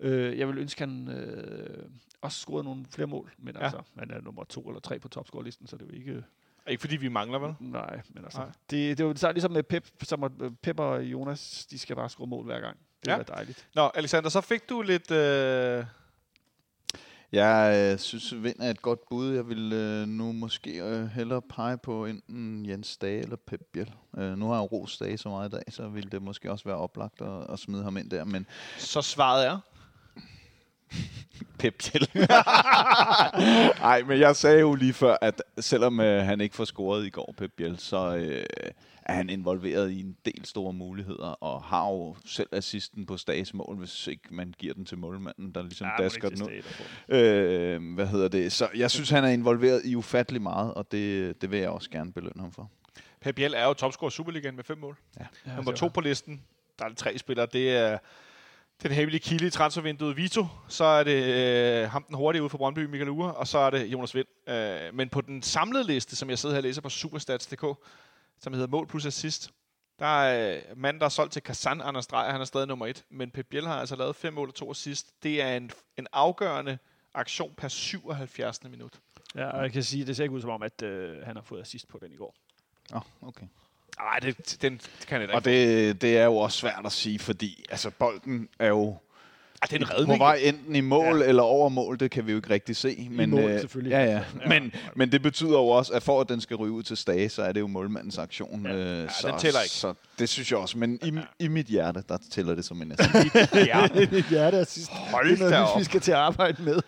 Øh, jeg vil ønske, han øh, også scorede nogle flere mål, men Ja. altså, han er nummer to eller tre på topscore-listen, så det er jo ikke... Ikke fordi vi mangler, vel? Nej, men altså, Nej. Det, det er jo så ligesom med Pep, som at, Pep og Jonas, de skal bare score mål hver gang. Det Ja. er dejligt. Nå, Alexander, så fik du lidt... Øh... Jeg øh, synes, Vind er et godt bud. Jeg vil øh, nu måske øh, hellere pege på enten Jens Dage eller Pep Biel. Øh, nu har jeg ros Dage så meget i dag, så ville det måske også være oplagt at, at smide ham ind der. Men Så svaret er... *laughs* Pep Biel. Nej, *laughs* men jeg sagde jo lige før, at selvom øh, han ikke får scoret i går, Pep Biel, så øh, er han involveret i en del store muligheder, og har jo selv assisten på Stages mål, hvis ikke man giver den til målmanden, der ligesom ja, dasker den ud. Øh, hvad hedder det? Så jeg synes, han er involveret i ufattelig meget, og det, det vil jeg også gerne belønne ham for. Pep Biel er jo topscorer i Superligaen med fem mål. Ja, Nummer to på listen, der er tre spillere, det er den hemmelige kilde i transfervinduet Vito, så er det øh, ham den hurtige ude fra Brøndby, Michael Ure, og så er det Jonas Vind. Øh, men på den samlede liste, som jeg sidder her og læser på superstats.dk, som hedder mål plus assist, der er øh, manden, der er solgt til Kazan, Anders Dreyer, han er stadig nummer et, men Pep Biel har altså lavet fem mål og to assist. Det er en, en afgørende aktion per 77. minut. Ja, og jeg kan sige, det ser ikke ud som om, at øh, han har fået assist på den i går. Oh, okay. Nej, det, den det kan jeg da Og ikke. det, det er jo også svært at sige, fordi altså, bolden er jo Ah, det er en på redning. vej enten i mål ja. eller over mål, det kan vi jo ikke rigtig se. Men, mål, øh, selvfølgelig. Ja, ja. Men, men det betyder jo også, at for at den skal ryge ud til Stage, så er det jo målmandens aktion. Ja. Øh, så, den tæller ikke. Så det synes jeg også. Men i, i mit hjerte, der tæller det som en *laughs* assist. ja, Mit hjerte er sidst. Hold det er noget, op. vi skal til at arbejde med.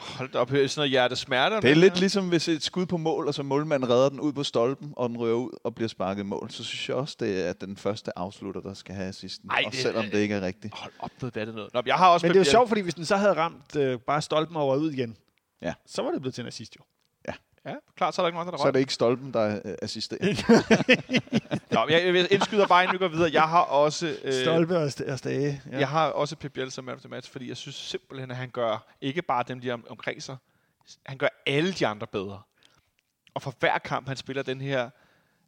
hold da op. Sådan noget hjertesmerter. Det er lidt ligesom hvis et skud på mål, og så målmanden redder den ud på stolpen, og den rører ud og bliver sparket i mål. Så synes jeg også, det er den første afslutter, der skal have assisten. Ej, også det- selvom det ikke er rigtigt. Hold op, noget det er det noget. Nå, men jeg har også Men det er jo sjovt, fordi hvis den så havde ramt øh, bare stolpen over og ud igen, Ja. så var det blevet til en assist jo. Ja, klart, så er der ikke nogen, der Så er det ikke stolpen, der øh, assisterer. *laughs* Nå, jeg, jeg indskyder bare, inden vi går videre. Jeg har også... Øh, Stolpe og, st- og stage. Ja. Jeg har også Pep Biel som man of the match, fordi jeg synes simpelthen, at han gør ikke bare dem lige om, omkring sig, han gør alle de andre bedre. Og for hver kamp, han spiller den her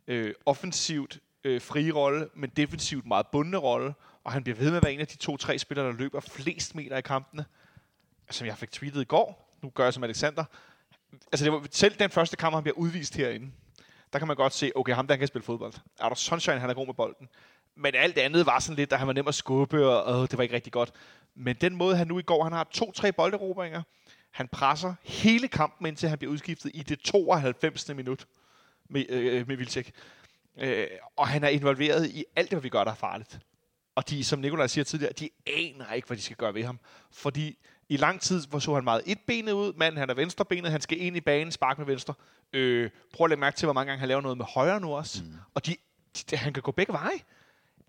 øh, offensivt øh, frie rolle, men defensivt meget bundne rolle, og han bliver ved med at være en af de to-tre spillere, der løber flest meter i kampene. Som jeg fik tweetet i går, nu gør jeg som Alexander. Altså det var selv den første kamp, han bliver udvist herinde, der kan man godt se, okay, ham der kan spille fodbold. Er der Sunshine, han er god med bolden. Men alt andet var sådan lidt, der han var nem at skubbe, og øh, det var ikke rigtig godt. Men den måde, han nu i går, han har to-tre bolderobringer. Han presser hele kampen, indtil han bliver udskiftet i det 92. minut med, øh, øh med Vilcek. Øh, og han er involveret i alt det, hvad vi gør, der er farligt. Og de, som Nikolaj siger tidligere, de aner ikke, hvad de skal gøre ved ham. Fordi i lang tid hvor så han meget etbenet ud. Manden, han er venstrebenet, han skal ind i banen, sparke med venstre. Øh, prøv at lægge mærke til, hvor mange gange han laver noget med højre nu også. Mm. Og de, de, han kan gå begge veje.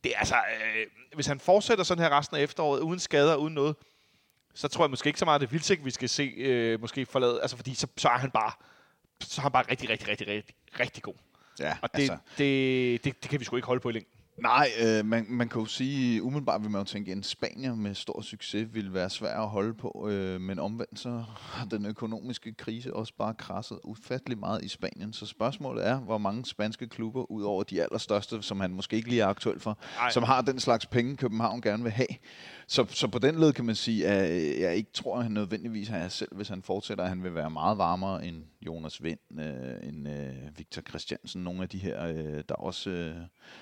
Det er altså, øh, hvis han fortsætter sådan her resten af efteråret, uden skader, uden noget, så tror jeg måske ikke så meget, det er vildt, vi skal se øh, måske forlade. Altså, fordi så, så er han bare så er han bare rigtig, rigtig, rigtig, rigtig, rigtig god. Ja, Og det, altså. det, det, det, kan vi sgu ikke holde på i længden. Nej, øh, man, man kan jo sige, umiddelbart vil man jo tænke, at en Spanier med stor succes vil være svær at holde på, øh, men omvendt så har den økonomiske krise også bare krasset ufattelig meget i Spanien. Så spørgsmålet er, hvor mange spanske klubber, ud over de allerstørste, som han måske ikke lige er aktuel for, Ej. som har den slags penge, København gerne vil have. Så, så på den led kan man sige, at jeg ikke tror, at han nødvendigvis har selv, hvis han fortsætter, at han vil være meget varmere end Jonas Vind, øh, end øh, Victor Christiansen, nogle af de her, øh, der også øh,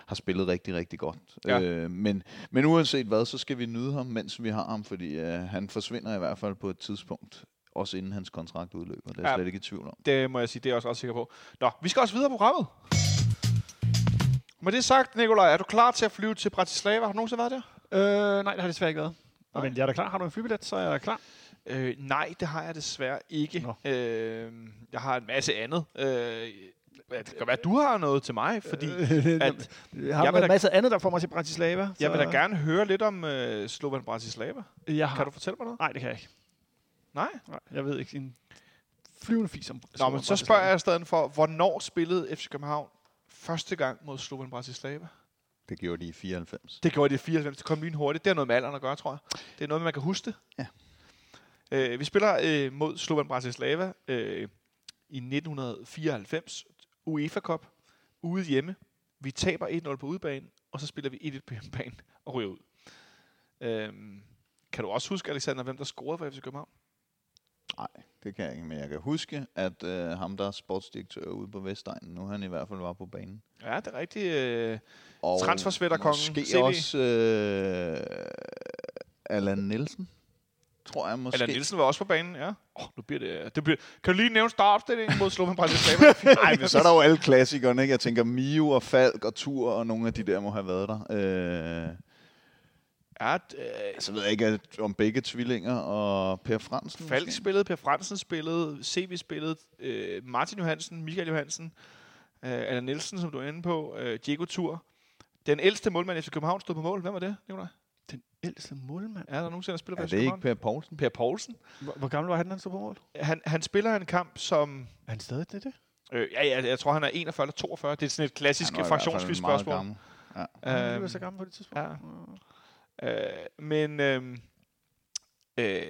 har spillet rigtig, rigtig godt. Ja. Øh, men, men uanset hvad, så skal vi nyde ham, mens vi har ham, fordi øh, han forsvinder i hvert fald på et tidspunkt, også inden hans kontrakt udløber. Det er jeg Ja. slet ikke i tvivl om. Det må jeg sige, det er jeg også ret sikker på. Nå, vi skal også videre på programmet. Med det sagt, Nikolaj, er du klar til at flyve til Bratislava? Har du nogensinde været der? Øh, nej, det har det desværre ikke været. Nej. Men jeg er da klar. Har du en flybillet, så er jeg klar. Øh, nej, det har jeg desværre ikke. Nå. Øh, jeg har en masse andet. Øh, det kan være, at du har noget til mig, fordi at, at jeg har jeg en masse andet, der får mig til Bratislava. jeg vil da så- gerne høre lidt om øh, Slovan Bratislava. Jeg har, Kan du fortælle mig noget? Nej, det kan jeg ikke. Nej? Nej, jeg ved ikke. En flyvende fis om Nå, men så spørger jeg i stedet for, hvornår spillede FC København første gang mod Slovan Bratislava? Det gjorde de i 94. Det gjorde de i 94. Det kom lynhurtigt. Det har noget med alderen at gøre, tror jeg. Det er noget, man kan huske det. Ja. Øh, vi spiller øh, mod Slovan Bratislava øh, i 1994. UEFA Cup. Ude hjemme. Vi taber 1-0 på udebane, og så spiller vi 1-1 på hjemmebane *laughs* og ryger ud. Øhm, kan du også huske, Alexander, hvem der scorede for FC København? Nej, det kan jeg ikke, men jeg kan huske, at øh, ham, der er sportsdirektør ude på Vestegnen, nu han i hvert fald var på banen. Ja, det er rigtigt. Øh, Og Transfersvætterkongen, Måske CV. også øh, Allan Nielsen, tror jeg måske. Allan Nielsen var også på banen, ja. Oh, nu bliver det, det bliver, kan du lige nævne startopstillingen mod Slovan Bratislava? *laughs* Nej, men så er der jo alle klassikerne, ikke? Jeg tænker Mio og Falk og Tur og nogle af de der må have været der. Øh, ja, øh, så ved jeg ikke om begge tvillinger og Per Fransen. Falk måske? spillede, Per Fransen spillede, CV spillede, øh, Martin Johansen, Michael Johansen, øh, Allan Nielsen, som du er inde på, øh, Diego Tur. Den ældste målmand i FC København stod på mål. Hvem var det, Nicolaj? Den ældste målmand. Er der nogensinde, der spiller Er for FC det ikke? Per Poulsen? Per Poulsen. Hvor, hvor gammel var han, han stod på mål? Han, han spiller en kamp som... Er han stadig det? det? Øh, ja, ja, jeg tror, han er 41 eller 42. Det er sådan et klassisk fraktionsvis meget spørgsmål. gammel. Ja. Han var Øhm, så gammel på det tidspunkt. ja. Øh, men øh, øh,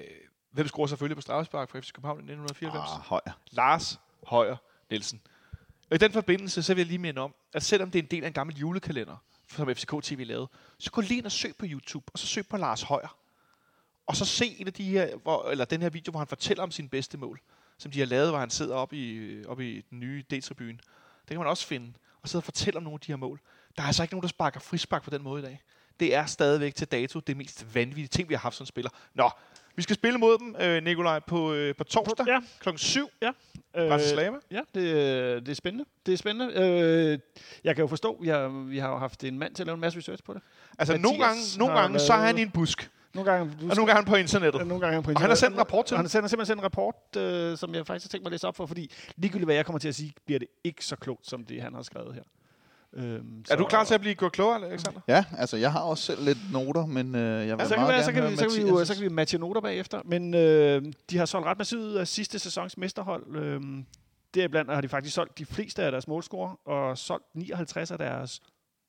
hvem scorer selvfølgelig på straffespark for FC København i 1994? Ah, højere. Lars Højer Nielsen. Og i den forbindelse, så vil jeg lige minde om, at selvom det er en del af en gammel julekalender, som FCK TV lavede, så gå lige ind og søg på YouTube, og så søg på Lars Højer. Og så se en af de her, hvor, eller den her video, hvor han fortæller om sine bedste mål, som de har lavet, hvor han sidder oppe i, oppe i den nye D-tribune. Det kan man også finde, og sidde og fortælle om nogle af de her mål. Der er altså ikke nogen, der sparker frispark på den måde i dag. Det er stadigvæk til dato det mest vanvittige ting, vi har haft som spiller. Nå, vi skal spille mod dem, øh, Nikolaj, på, øh, på torsdag Ja. klokken 7. Øh, Bratislava. Ja, det, det er spændende. Det er spændende. Øh, jeg kan jo forstå, jeg, vi har jo haft en mand til at lave en masse research på det. Altså, Mathias nogle gange, nogle har gange så er han i en busk, Nogle gange, du og nogle gange han på internettet. nogle gange han på Og han har sendt en rapport til Han har simpelthen sendt en rapport, øh, som jeg faktisk har tænkt mig at læse op for, fordi ligegyldigt hvad jeg kommer til at sige, bliver det ikke så klogt, som det han har skrevet her. Øhm, Er du klar til at blive gjort klogere, Alexander? Ja, altså jeg har også selv lidt noter, men øh, jeg vil Ja, så, kan meget gerne så, kan høre vi, så, kan vi, jo, så kan vi matche noter bagefter. Men øh, de har solgt ret massivt ud af sidste sæsons mesterhold. Øh, deriblandt har de faktisk solgt de fleste af deres målscorer, og solgt 59 af deres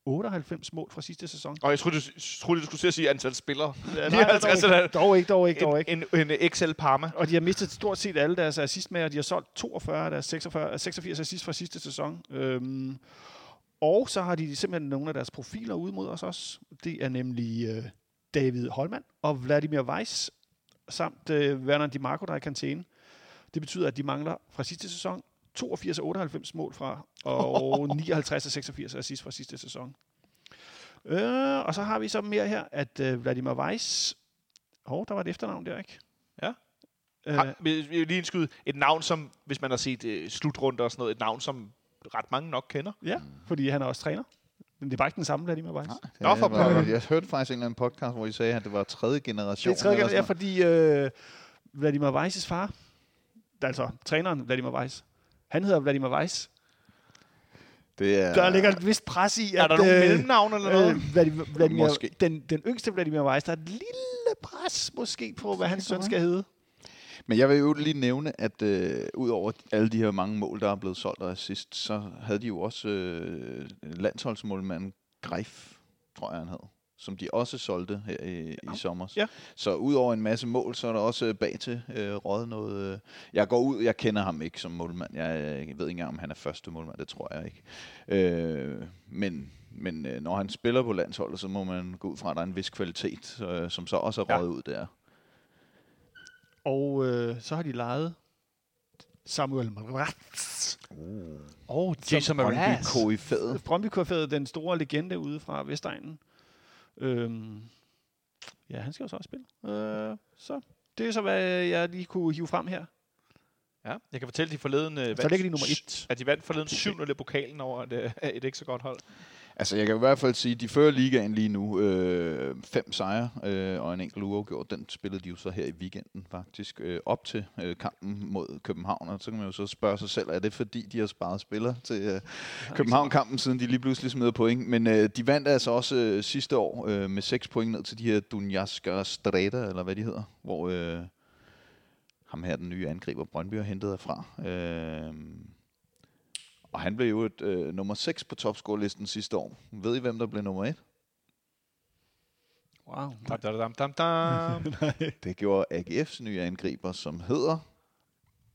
98 mål fra sidste sæson. Og jeg troede, du, troede, du skulle til at sige antal spillere. *laughs* Ja, 59 dog, er ikke, dog ikke, dog ikke, dog ikke. En, en, en XL Parma. Og de har mistet stort set alle deres assist med, og de har solgt 42 af deres 46, 86 assist fra sidste sæson. Øhm, og så har de simpelthen nogle af deres profiler ude mod os også. Det er nemlig øh, David Holman og Vladimir Weiss, samt øh, Werner Di Marco, der er i karantæne. Det betyder, at de mangler fra sidste sæson 82 af 98 mål fra, og 59 af 86 assist fra sidste sæson. Øh, og så har vi så mere her, at øh, Vladimir Weiss... Åh, oh, der var et efternavn der, ikke? Ja. Øh, Har, lige indskyde et navn, som, hvis man har set øh, slutrunder og sådan noget, et navn, som ret mange nok kender. ja, fordi han er også træner. Men det er bare ikke den samme Vladimir Weiss. Nå, for jeg, pokker. jeg hørte faktisk en eller anden podcast, hvor I sagde, at det var tredje generation. Det er tredje gang, ja, fordi øh, Vladimir Weiss' far, altså træneren Vladimir Weiss, han hedder Vladimir Weiss. Det er, Der ligger et vist pres i, Er at der nogen øh, mellemnavn eller noget? øh, Vladimir, Vladimir, Måske. den, den yngste Vladimir Weiss, der er et lille pres måske på, hvad hans søn skal hedde. Men jeg vil jo lige nævne, at øh, udover alle de her mange mål, der er blevet solgt og assist, så havde de jo også øh, landsholdsmålmanden Greif, tror jeg han hed, som de også solgte her i, i sommer. Ja. Så udover en masse mål, så er der også øh, bag til øh, råd noget... Øh, jeg går ud, jeg kender ham ikke som målmand. Jeg, øh, jeg ved ikke engang, om han er første målmand, det tror jeg ikke. Øh, men men øh, når han spiller på landsholdet, så må man gå ud fra, at der er en vis kvalitet, øh, som så også er Ja. røget ud der. Og øh, så har de lejet Samuel Mraz. Oh, Som Jason Mraz. Fadet. Brøndby den store legende ude fra Vestegnen. Øhm, ja, han skal jo så også spille. Øh, så det er så, hvad jeg lige kunne hive frem her. Ja, jeg kan fortælle, at de forleden Så ligger de nummer et. At de vandt forleden 7 i pokalen over et, øh, et ikke så godt hold. Altså, jeg kan i hvert fald sige, at de fører ligaen lige nu. Øh, fem sejre øh, og en enkelt uafgjort. Den spillede de jo så her i weekenden faktisk øh, op til øh, kampen mod København. Og så kan man jo så spørge sig selv, er det fordi, de har sparet spillere til øh, København-kampen, siden de lige pludselig smider point? Men øh, de vandt altså også øh, sidste år øh, med seks point ned til de her Dunjaska Strata, eller hvad de hedder, hvor øh, ham her, den nye angriber, Brøndby har hentet derfra. Øh, og han blev jo et, øh, nummer 6 på topscore-listen sidste år. Ved I, hvem der blev nummer 1? Wow. Dam, dam, dam, dam, dam. *laughs* Det gjorde AGF's nye angriber, som hedder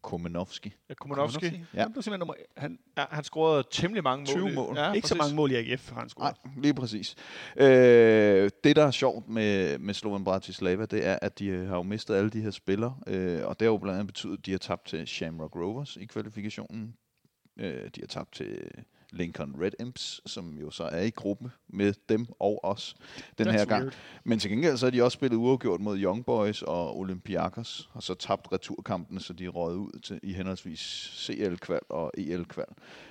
Komenovski. Ja, Kumanovski. Ja. Han blev simpelthen nummer... Han, Ja, han scorede temmelig mange mål. 20 i- mål. Ja, ikke så præcis. mange mål i AGF, har han scoret. Nej, lige præcis. Øh, det, der er sjovt med, med Slovan Bratislava, det er, at de øh, har jo mistet alle de her spillere, øh, og det har jo blandt andet betydet, at de har tabt til Shamrock Rovers i kvalifikationen. Øh, de har tabt til Lincoln Red Imps, som jo så er i gruppe med dem og os den her That's gang. weird. Men til gengæld så har de også spillet uafgjort mod Young Boys og Olympiakos, og så tabt returkampene, så de er røget ud til, i henholdsvis CL-kval og EL-kval.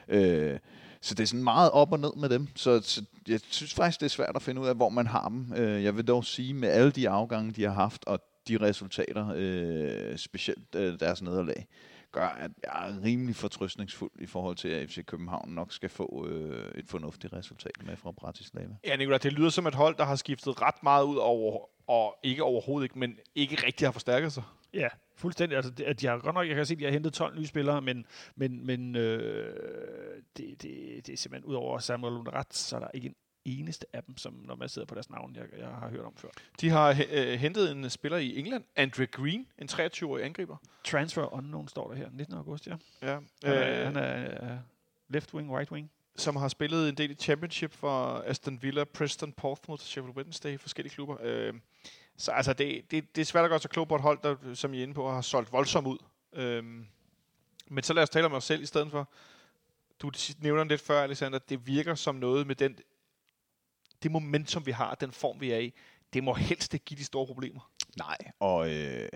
Øh, så det er sådan meget op og ned med dem. Så, så jeg synes faktisk, det er svært at finde ud af, hvor man har dem. Øh, jeg vil dog sige, med alle de afgange, de har haft, og de resultater, øh, specielt øh, deres nederlag, gør, at jeg er rimelig fortrøstningsfuld i forhold til, at FC København nok skal få øh, et fornuftigt resultat med fra Bratislava. Ja, Nicolai, det lyder som et hold, der har skiftet ret meget ud over, og ikke overhovedet ikke, men ikke rigtig har forstærket sig. Ja, fuldstændig. Altså, det, at de har godt nok, jeg kan se, at de har hentet 12 nye spillere, men, men, men øh, det, det, det er simpelthen ud over Samuel Lundrat, så er der ikke en eneste af dem, som når man sidder på deres navn, jeg, jeg har hørt om før. De har øh, hentet en spiller i England, Andre Green, en 23-årig angriber. Transfer unknown står der her, 19. august, ja. Ja, Han er, øh, han er uh, left wing, right wing. som har spillet en del i Championship for Aston Villa, Preston, Portsmouth, Sheffield Wednesday, forskellige klubber. Øh, så altså, det, det, det er svært at gøre sig klog på et hold, der, som I er inde på, har solgt voldsomt ud. Øh, men så lad os tale om os selv i stedet for. Du nævner lidt før, Alexander, det virker som noget med den, det momentum, vi har, den form, vi er i. Det må helst ikke give de store problemer. Nej, og øh,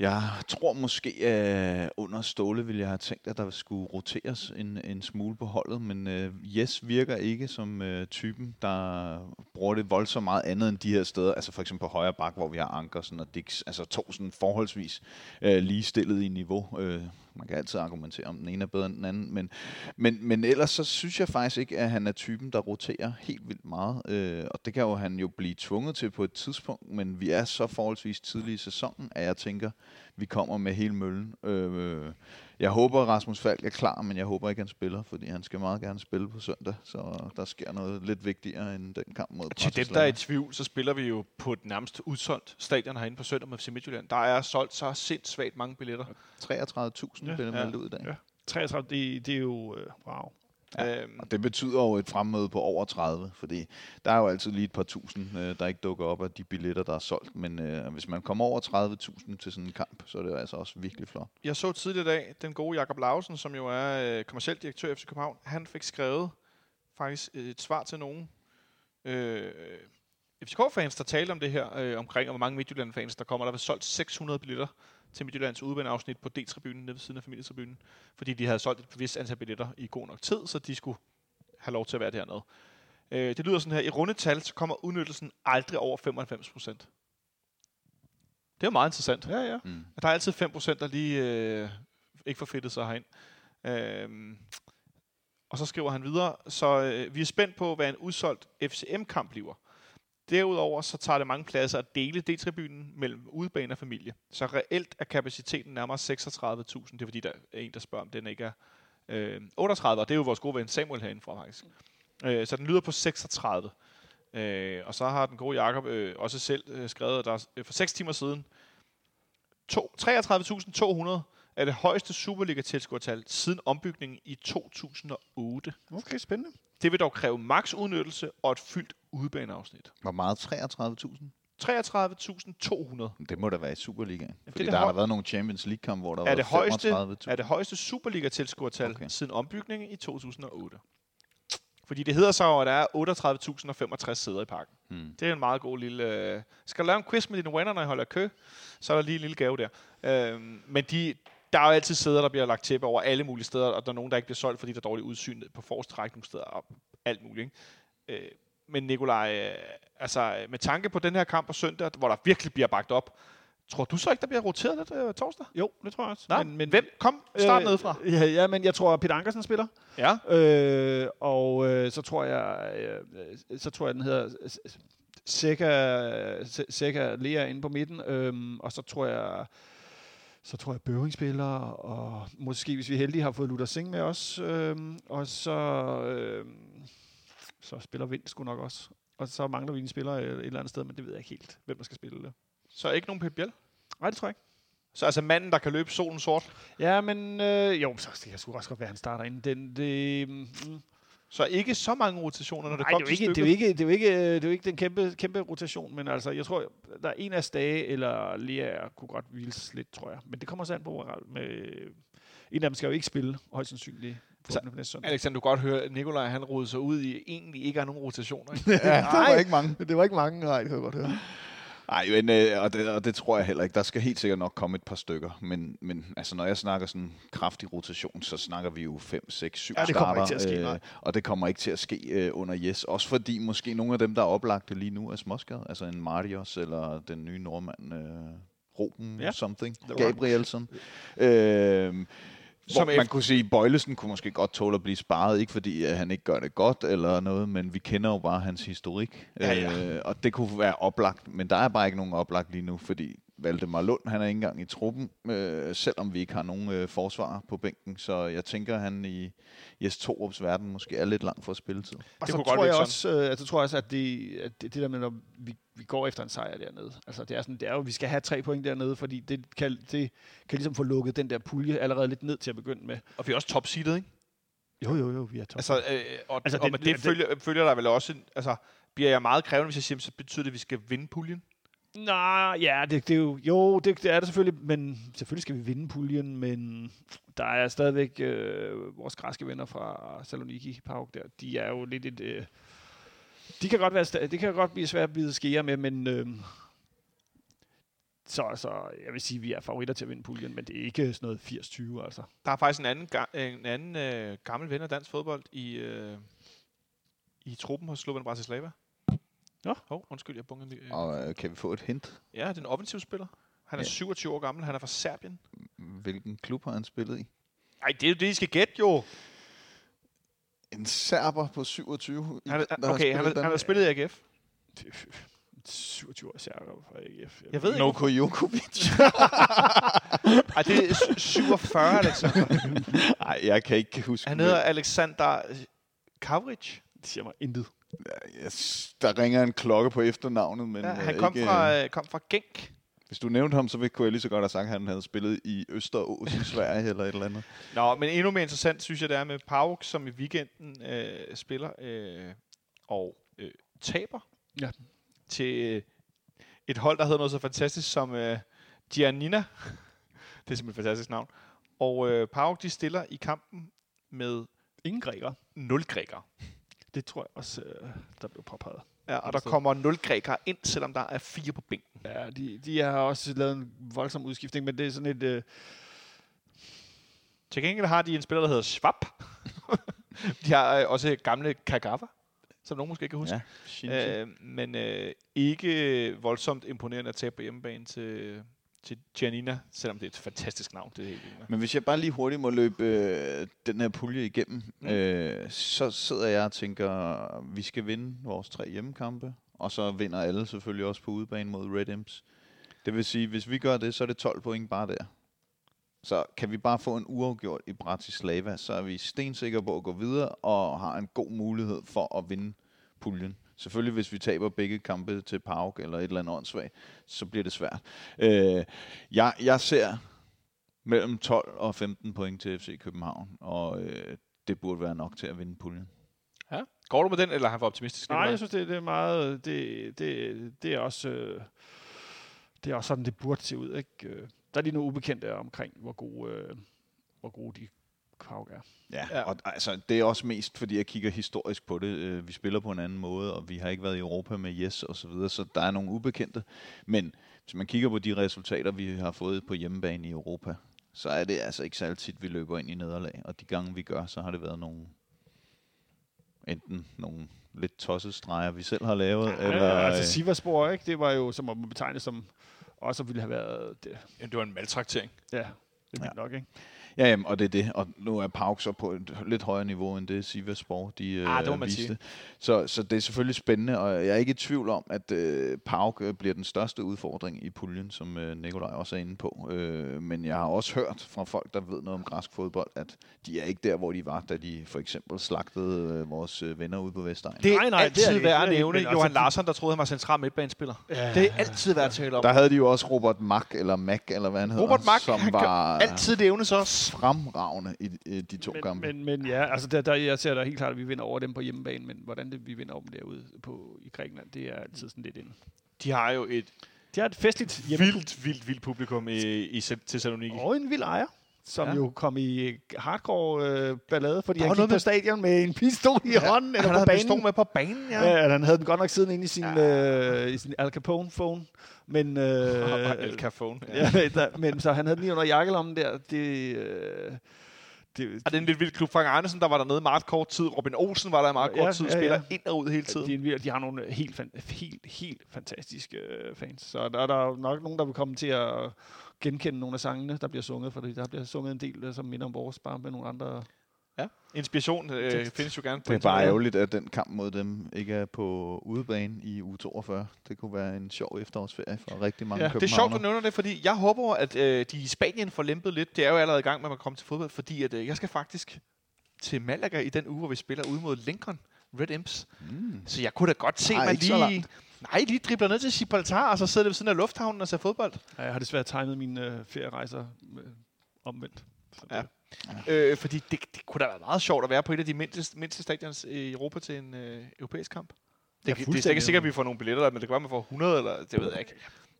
jeg tror måske, at under Ståle ville jeg have tænkt, at der skulle roteres en, en smule på holdet, men øh, Jes virker ikke som øh, typen, der bruger det voldsomt meget andet end de her steder, altså for eksempel på højre bak, hvor vi har Ankersen og Dix, altså to sådan forholdsvis øh, ligestillet i niveau. Øh, man kan altid argumentere om, den ene er bedre end den anden, men, men, men ellers så synes jeg faktisk ikke, at han er typen, der roterer helt vildt meget, øh, og det kan jo han jo blive tvunget til på et tidspunkt, men vi er så forholdsvis tidlig i sæsonen, at jeg tænker, vi kommer med hele møllen. Øh, jeg håber, Rasmus Falk er klar, men jeg håber ikke, han spiller, fordi han skal meget gerne spille på søndag, så der sker noget lidt vigtigere end den kamp mod Til dem, der er i tvivl, så spiller vi jo på et nærmest udsolgt stadion herinde på søndag med FC Midtjylland. Der er solgt så sindssygt mange billetter. 33.000 Ja. blev det Ja. meldt ud i dag. Ja. 33, det, det er jo, øh, wow. Ja. Øhm, Og det betyder jo et fremmøde på over 30, fordi der er jo altid lige et par tusind, øh, der ikke dukker op af de billetter, der er solgt. Men øh, hvis man kommer over 30.000 til sådan en kamp, så er det jo altså også virkelig flot. jeg så tidligere i dag, den gode Jakob Lausen, som jo er øh, kommersiel direktør i FC København, han fik skrevet faktisk et svar til nogen, øh, FCK-fans, der talte om det her, øh, omkring, og hvor mange Midtjylland-fans, der kommer. Der var solgt 600 billetter til Midtjyllands udebaneafsnit på D-tribunen, nede ved siden af familietribunen, fordi de havde solgt et vist antal billetter i god nok tid, så de skulle have lov til at være dernede. Øh, det lyder sådan her. I runde tal, så kommer udnyttelsen aldrig over 95 procent. Det er jo meget interessant. Ja, ja. Mm. Der er altid 5 procent, der lige øh, ikke får fedtet sig herind. Øhm, og så skriver han videre, så øh, vi er spændt på, hvad en udsolgt FCM-kamp bliver. Derudover så tager det mange pladser at dele D-tribunen mellem udebane og familie. Så reelt er kapaciteten nærmere 36.000. Det er fordi, der er en, der spørger, om den ikke er øh, 38, og det er jo vores gode ven Samuel herinde fra faktisk. Øh, så den lyder på 36. Øh, og så har den gode Jakob øh, også selv øh, skrevet, at der øh, for 6 timer siden 33.200 er det højeste Superliga-tilskuertal siden ombygningen i 2008. Okay, spændende. Det vil dog kræve maks udnyttelse og et fyldt udebaneafsnit. Hvor meget? 33.000? 33.200 Det må da være i Superligaen. det Fordi er der har der været nogle Champions League-kampe, hvor der er det, var højeste, 35.000. er det højeste Superliga-tilskuertal Okay. siden ombygningen i 2008. Fordi det hedder så, at der er 38.065 sæder i parken. Hmm. Det er en meget god lille... Øh... Skal du lave en quiz med dine venner, når I holder kø, så er der lige en lille gave der. Øhm, men de, der er jo altid sæder, der bliver lagt tæppe over alle mulige steder, og der er nogen, der ikke bliver solgt, fordi der er dårligt udsyn på forreste række nogle steder, og alt muligt. Ikke? Øh, men Nikolaj, øh, altså med tanke på den her kamp på søndag, hvor der virkelig bliver bagt op, tror du så ikke, der bliver roteret lidt øh, torsdag? Jo, det tror jeg også. Nej, men, men hvem? Kom, start øh, nedefra. Ja, ja, men jeg tror, Peter Ankersen spiller. Ja. Øh, og øh, så tror jeg, øh, så tror jeg, den hedder Sækker Lea inde på midten. Øhm, og så tror jeg, så tror jeg Bøving spiller, og måske, hvis vi er heldige, har fået Luther Singh med os. Øhm, og så, øhm, så spiller Vind sgu nok også. Og så mangler vi en spiller et eller andet sted, men det ved jeg ikke helt, hvem der skal spille det. Så ikke nogen Pep Biel? Nej, det tror jeg ikke. Så altså manden, der kan løbe solen sort. Ja, men øh, jo, så det kan sgu også godt være, at han starter inden. Den, det, mm, Så ikke så mange rotationer, når det Nej, kommer det er, jo til ikke, stykket. det, er jo ikke, det, er jo ikke, det er jo ikke den kæmpe, kæmpe rotation, men altså, jeg tror, der er en af Stage eller Lea kunne godt hviles lidt, tror jeg. Men det kommer så an på, med, en af dem skal jo ikke spille, højst sandsynligt, søndag. Alexander, du kan godt høre, at Nikolaj han rodede sig ud i egentlig ikke er nogen rotationer. Ikke? *laughs* Ja, der var ikke mange. Det var ikke mange, nej, det kan jeg godt høre. Nej, men, øh, og, det, og det tror jeg heller ikke. Der skal helt sikkert nok komme et par stykker. Men, men altså, når jeg snakker sådan kraftig rotation, så snakker vi jo 5, 6, 7 Ja, det kommer ikke til at ske, øh, nej. Og det kommer ikke til at ske øh, under Yes. Også fordi måske nogle af dem, der er oplagte lige nu, er småskadet. Altså en Marios eller den nye nordmand, øh, Ruben Ja. something. The. Gabrielsen. Øh, Som man kunne sige, Bøjlesen kunne måske godt tåle at blive sparet, ikke fordi at han ikke gør det godt eller noget, men vi kender jo bare hans historik. Ja, ja. Øh, og det kunne være oplagt, men der er bare ikke nogen oplagt lige nu, fordi Valdemar Lund, han er ikke engang i truppen, øh, selvom vi ikke har nogen øh, forsvar på bænken. Så jeg tænker, at han i Jes Torups verden måske er lidt langt for spilletid. Og Det så kunne godt tror, jeg virke også, øh, altså, tror jeg også, at det, at det, det der med, når vi, vi går efter en sejr dernede, altså det er, sådan, det er jo, vi skal have tre point dernede, fordi det kan, det kan ligesom få lukket den der pulje allerede lidt ned til at begynde med. Og vi er også topseedet, ikke? Jo, jo, jo, vi er top. Altså, øh, og, Altså, det- og med det, det- følger, følger der vel også... Altså, bliver jeg meget krævende, hvis jeg siger, så betyder det, at vi skal vinde puljen? Nej, ja, det, det er jo, jo det, det er det selvfølgelig, men selvfølgelig skal vi vinde puljen, men der er stadigvæk øh, vores græske venner fra Saloniki Park der, de er jo lidt et, øh, de kan godt være, det kan godt blive svært at blive skære med, men øh, så, så jeg vil sige, at vi er favoritter til at vinde puljen, men det er ikke sådan noget 80-20, altså. Der er faktisk en anden, ga- en anden øh, gammel ven af dansk fodbold i, øh, i truppen hos Slovan Bratislava. Nå. Hov, undskyld, jeg bunger lige. Og øh, kan vi få et hint? Ja, det er en offensiv spiller. Han er Ja. 27 år gammel. Han er fra Serbien. Hvilken klub har han spillet i? Nej, det er jo det, I skal gætte jo. En serber på 27. i- Han, er- der har okay, han, spillet har- han har Danmark. spillet i AGF. 27 år særker fra AGF. Jeg ved ikke, Noko Jokovic. *laughs* *laughs* Ej, det er s- 47, Alexander. Nej, jeg kan ikke huske. Han hedder Alexander Kavric. Det siger mig intet. Yes, der ringer en klokke på efternavnet, men Ja, han øh, kom ikke, fra, øh, øh, kom fra Genk. Hvis du nævnte ham, så ville- kunne jeg lige så godt have sagt, at han havde spillet i Østerås i *laughs* Sverige eller et eller andet. Nå, men endnu mere interessant, synes jeg, det er med Pauk, som i weekenden øh, spiller øh, og øh, taber Ja. til øh, et hold, der hedder noget så fantastisk som øh, Giannina. *laughs* det er simpelthen et fantastisk navn. Og øh, Pauk, de stiller i kampen med Ingen grækere. 0 grækere. Det tror jeg også, øh, der blev påpeget. Ja, og der kommer 0 grækere ind, selvom der er fire på bænken. Ja, de, de har også lavet en voldsom udskiftning, men det er sådan et... Øh, Til gengæld har de en spiller, der hedder Schwab. *laughs* de har øh, også gamle Kagawa, som nogen måske ikke kan huske. Ja, Øh, men øh, ikke voldsomt imponerende at tabe på hjemmebane til Giannina, selvom det er et fantastisk navn. Det er helt. Men hvis jeg bare lige hurtigt må løbe øh, den her pulje igennem, mm. øh, så sidder jeg og tænker, vi skal vinde vores tre hjemmekampe, og så vinder alle selvfølgelig også på udebane mod Red Imps. Det vil sige, hvis vi gør det, så er det 12 point bare der. Så kan vi bare få en uafgjort i Bratislava, så er vi stensikre på at gå videre og har en god mulighed for at vinde puljen. Selvfølgelig, hvis vi taber begge kampe til Pauk eller et eller andet åndssvagt, så bliver det svært. Øh, jeg, jeg ser mellem 12 og 15 point til FC København, og øh, det burde være nok til at vinde puljen. Ja. Går du med den, eller er han for optimistisk? nej, jeg synes, det, det er meget... Det, det, det er også... Øh, det er også sådan, det burde se ud, ikke? Øh, Der er lige nogle ubekendte omkring, hvor gode, øh, hvor gode de Kvauk er. Ja, Ja. ja. og altså, det er også mest, fordi jeg kigger historisk på det. Øh, Vi spiller på en anden måde, og vi har ikke været i Europa med Yes og så videre, så der er nogle ubekendte. Men hvis man kigger på de resultater, vi har fået på hjemmebane i Europa, så er det altså ikke særlig tit, vi løber ind i nederlag. Og de gange, vi gør, så har det været nogle enten nogle lidt tossede streger, vi selv har lavet, Ja, eller... altså øh, Siverspor, ikke? Det var jo, som man betegnes som, også ville have været, det, Jamen, det var en maltraktering. ja, det er Ja. nok, ikke? Ja, jamen, og det er det. Og nu er Pauk så på et lidt højere niveau, end det Sivasspor, de øh, Ah, det må man viste. sige. Så, så det er selvfølgelig spændende, og jeg er ikke i tvivl om, at øh, Pauk øh, bliver den største udfordring i puljen, som øh, Nikolaj også er inde på. Øh, men jeg har også hørt fra folk, der ved noget om græsk fodbold, at de er ikke der, hvor de var, da de for eksempel slagtede øh, vores øh, venner ude på Vestegn. Det er Nej, nej, det er altid det ikke, værd det at er nævne altså, Johan de- Larsson, der troede, han var central midtbanespiller. Ja. Det er altid værd at tale om. Der havde de jo også Robert Mack, eller Mack, eller hvad han hedder, Robert Mack, som var altid nævnes også. Fremragende i de to kampe. Men, men, men ja, altså der, der, jeg ser da helt klart, at vi vinder over dem på hjemmebane, men hvordan det, vi vinder over dem derude på, i Grækenland, det er altid sådan lidt inde. De har jo et De har et festligt hjemme vildt, vildt, vildt publikum i, i Thessaloniki. og en vild ejer, som Ja. jo kom i hardcore øh, ballade, fordi Der han gik noget på med- stadion med en pistol i ja, hånden, eller han på havde banen. pistol med på banen, ja. Ja, han havde den godt nok siden inde i sin, ja. øh, i sin Al Capone-phone. Men, øh, *laughs* El Cafone. Ja. ja, der, men så han havde den lige under jakkelommen der. Det, øh, det, Og det er en lidt vild klub. Frank Arnesen, der var dernede meget kort tid. Robin Olsen var der i meget Ja, kort tid. ja, Spiller ja. ind og ud hele de, tiden. er en vild- de har nogle helt, fan, helt, helt fantastiske øh, fans. Så der, der er jo nok nogen, der vil komme til at genkende nogle af sangene, der bliver sunget, fordi der bliver sunget en del, øh, som minder om vores, bare med nogle andre. Ja. Inspiration øh, Det- findes jo gerne på Det er bare ærgerligt, at den kamp mod dem ikke er på udebane i u 42. Det kunne være en sjov efterårsferie for rigtig mange Ja, Det er sjovt, du nævner det, fordi jeg håber, at øh, de i Spanien får lempet lidt. Det er jo allerede i gang med at komme til fodbold, fordi at, øh, jeg skal faktisk til Malaga i den uge, hvor vi spiller ude mod Lincoln Red Imps. Mm. Så jeg kunne da godt se, Nej, man lige... Nej, lige dribler ned til Gibraltar, og så sidder det ved siden af lufthavnen og ser fodbold. Ja, jeg har desværre timet mine øh, ferierejser øh, omvendt. Så Ja. det- Øh, fordi det, det kunne da være meget sjovt at være på et af de mindste, mindste stadions i Europa til en øh, europæisk kamp. Det, Ja, det, er ikke sikkert, at vi får nogle billetter, men det kan være, at man får 100, eller det ved jeg ikke.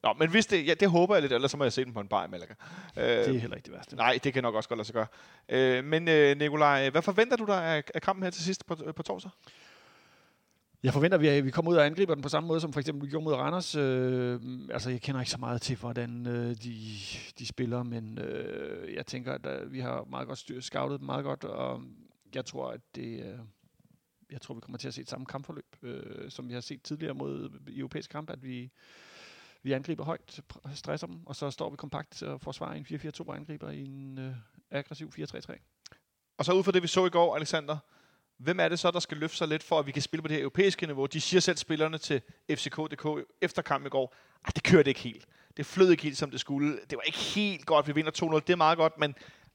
Nå, men hvis det, ja, det håber jeg lidt, ellers så må jeg se den på en bar i Malaga. Øh, Det er heller ikke det værste. Nej, det kan nok også godt lade sig gøre. Øh, men øh, Nikolaj, hvad forventer du dig af, af kampen her til sidst på, på torsdag? Jeg forventer, at vi, vi kommer ud og angriber den på samme måde, som for eksempel vi gjorde mod Randers. Øh, altså, jeg kender ikke så meget til, hvordan øh, de, de spiller, men øh, jeg tænker, at øh, vi har meget godt styr, scoutet dem meget godt, og jeg tror, at det... Øh, jeg tror, vi kommer til at se et samme kampforløb, øh, som vi har set tidligere mod europæisk kamp, at vi, vi angriber højt, stresser dem, og så står vi kompakt og forsvarer en 4-4-2 og angriber i en øh, aggressiv 4-3-3. Og så ud fra det, vi så i går, Alexander, hvem er det så, der skal løfte sig lidt for, at vi kan spille på det her europæiske niveau? De siger selv spillerne til FCK.dk efter kampen i går, at det kørte ikke helt. Det flød ikke helt, som det skulle. Det var ikke helt godt. Vi vinder 2-0. Det er meget godt, men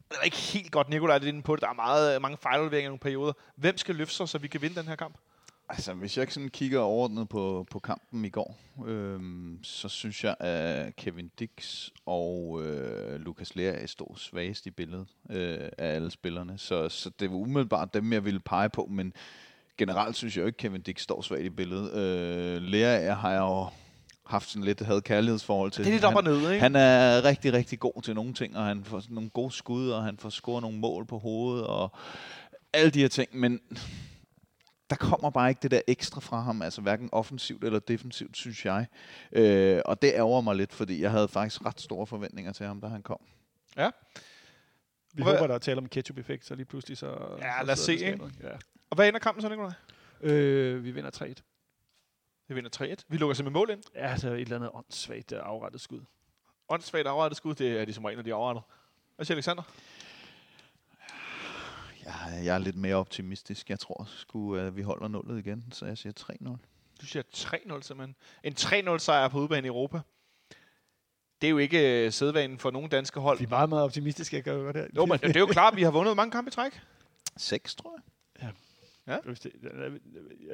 det var ikke helt godt. Nikolaj er lidt inde på det. Der er meget, mange fejludleveringer i nogle perioder. Hvem skal løfte sig, så vi kan vinde den her kamp? Altså, hvis jeg sådan kigger overordnet på, på kampen i går, øhm, så synes jeg, at Kevin Dix og øh, Lukas Lea stod svagest i billedet øh, af alle spillerne. Så, så det var umiddelbart dem, jeg ville pege på, men generelt synes jeg jo ikke, at Kevin Dix står svagt i billedet. Øh, Lea har jeg jo haft sådan lidt had kærlighedsforhold til. Det er lidt op og ned, ikke? han er rigtig, rigtig god til nogle ting, og han får nogle gode skud, og han får scoret nogle mål på hovedet, og alle de her ting. Men der kommer bare ikke det der ekstra fra ham, altså hverken offensivt eller defensivt, synes jeg. Øh, og det ærger mig lidt, fordi jeg havde faktisk ret store forventninger til ham, da han kom. Ja. Vi Hvad- håber, der er tale om ketchup-effekt, så lige pludselig så... Ja, så lad os se, det ikke? Ja. Og hvad ender kampen så, Nikolaj? Øh, vi vinder 3-1. Vi vinder 3-1. Vi lukker simpelthen mål ind. Ja, så et eller andet åndssvagt øh, afrettet skud. Åndssvagt afrettet skud, det er de som regel, når de er afrettet. Hvad siger Alexander? Jeg, jeg er lidt mere optimistisk. Jeg tror sgu, at vi holder nullet igen, så jeg siger 3-0. Du siger 3-0 simpelthen. En 3-0 sejr på udebane i Europa. Det er jo ikke øh, sædvanen for nogen danske hold. Vi er meget, meget optimistiske, jeg jo godt her. Jo, men det er jo klart, at vi har vundet mange kampe i træk. 6, tror jeg. Hvis det-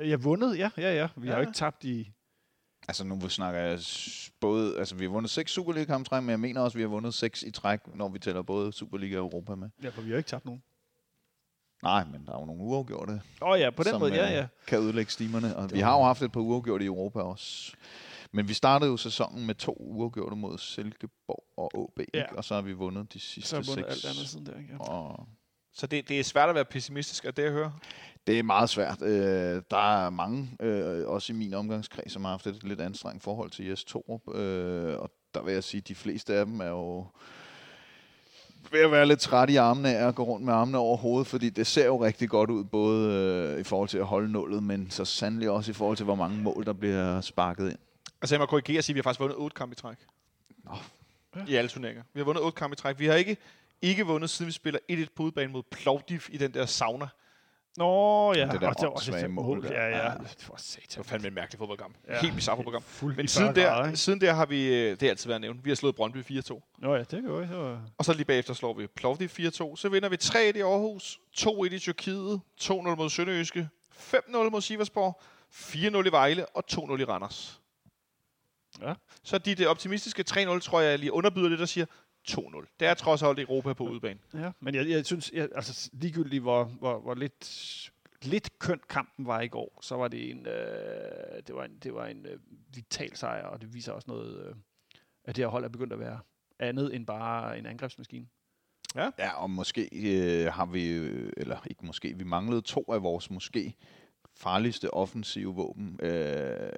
Jeg har vundet, ja, ja, ja. Vi har Ja. jo ikke tabt i... Altså nu snakker jeg både, altså vi har vundet 6 Superliga-kampe i træk, men jeg mener også, at vi har vundet 6 i træk, når vi tæller både Superliga og Europa med. Ja, for vi har jo ikke tabt nogen. Nej, men der er jo nogle uafgjorte, Åh oh, ja, på den som måde, ja, øh, ja. kan ødelægge stimerne. Og Det vi har jo haft et par uafgjorte i Europa også. Men vi startede jo sæsonen med to uafgjorte mod Silkeborg og AB, Ja. og så har vi vundet de sidste Så har seks. alt andet siden der, ikke? Ja. Og Så det, det er svært at være pessimistisk, af det jeg hører. Det er meget svært. Øh, der er mange, øh, også i min omgangskreds, som har haft et lidt anstrengt forhold til Jes Torup. Øh, og der vil jeg sige, at de fleste af dem er jo ved at være lidt træt i armene af at gå rundt med armene over hovedet, fordi det ser jo rigtig godt ud, både øh, i forhold til at holde nullet, men så sandelig også i forhold til, hvor mange mål, der bliver sparket ind. Altså jeg må korrigere og sige, at vi har faktisk vundet 8 kampe i træk. Nå. I alle turneringer. Vi har vundet 8 kampe i træk. Vi har ikke, ikke vundet, siden vi spiller 1-1 på udebane mod Plovdiv i den der sauna. Nå, ja. Det der og åndssvage mål. Ja, ja. Ja. Var satan. Det var fandme en mærkelig fodboldkamp. Ja. Helt bizarre fodboldkamp. Fuld Men siden 40 grader, der, ikke? siden der har vi, øh, det er altid været nævnt, vi har slået Brøndby 4-2. Nå ja, det kan. Det var... Og så lige bagefter slår vi Plovdiv 4-2. Så vinder vi 3-1 i Aarhus, 2-1 i Tyrkiet, 2-0 mod Sønderjyske, 5-0 mod Siversborg, 4-0 i Vejle og 2-0 i Randers. Ja. Så de det optimistiske 3-0, tror jeg lige underbyder det, der siger 2-0. Det er trods alt Europa på udebane. Ja, men jeg, jeg synes, jeg, altså ligegyldigt hvor, hvor, hvor lidt, lidt kønt kampen var i går, så var det en, øh, det var en, det var en øh, vital sejr, og det viser også noget, øh, at det her hold er begyndt at være andet end bare en angrebsmaskine. Ja, og måske øh, har vi, øh, eller ikke måske, vi manglede to af vores måske farligste offensive våben øh,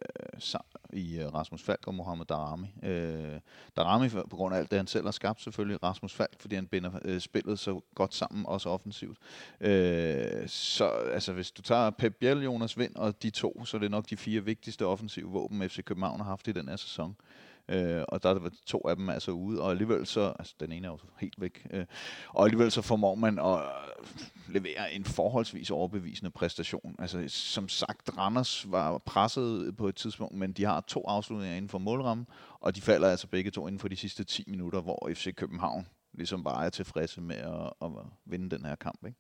i øh, Rasmus Falk og Mohamed Darami. Øh, Darami på grund af alt det, han selv har skabt selvfølgelig, Rasmus Falk, fordi han binder øh, spillet så godt sammen, også offensivt. Øh, så altså, hvis du tager Pep Biel, Jonas Vind og de to, så er det nok de fire vigtigste offensive våben, FC København har haft i den her sæson. Øh, Øh, og der var to af dem altså ude, og alligevel så, altså den ene er jo helt væk, øh, og alligevel så formår man at øh, levere en forholdsvis overbevisende præstation. Altså som sagt, Randers var presset på et tidspunkt, men de har to afslutninger inden for målrammen, og de falder altså begge to inden for de sidste 10 minutter, hvor FC København ligesom bare er tilfredse med at, at vinde den her kamp. Ikke?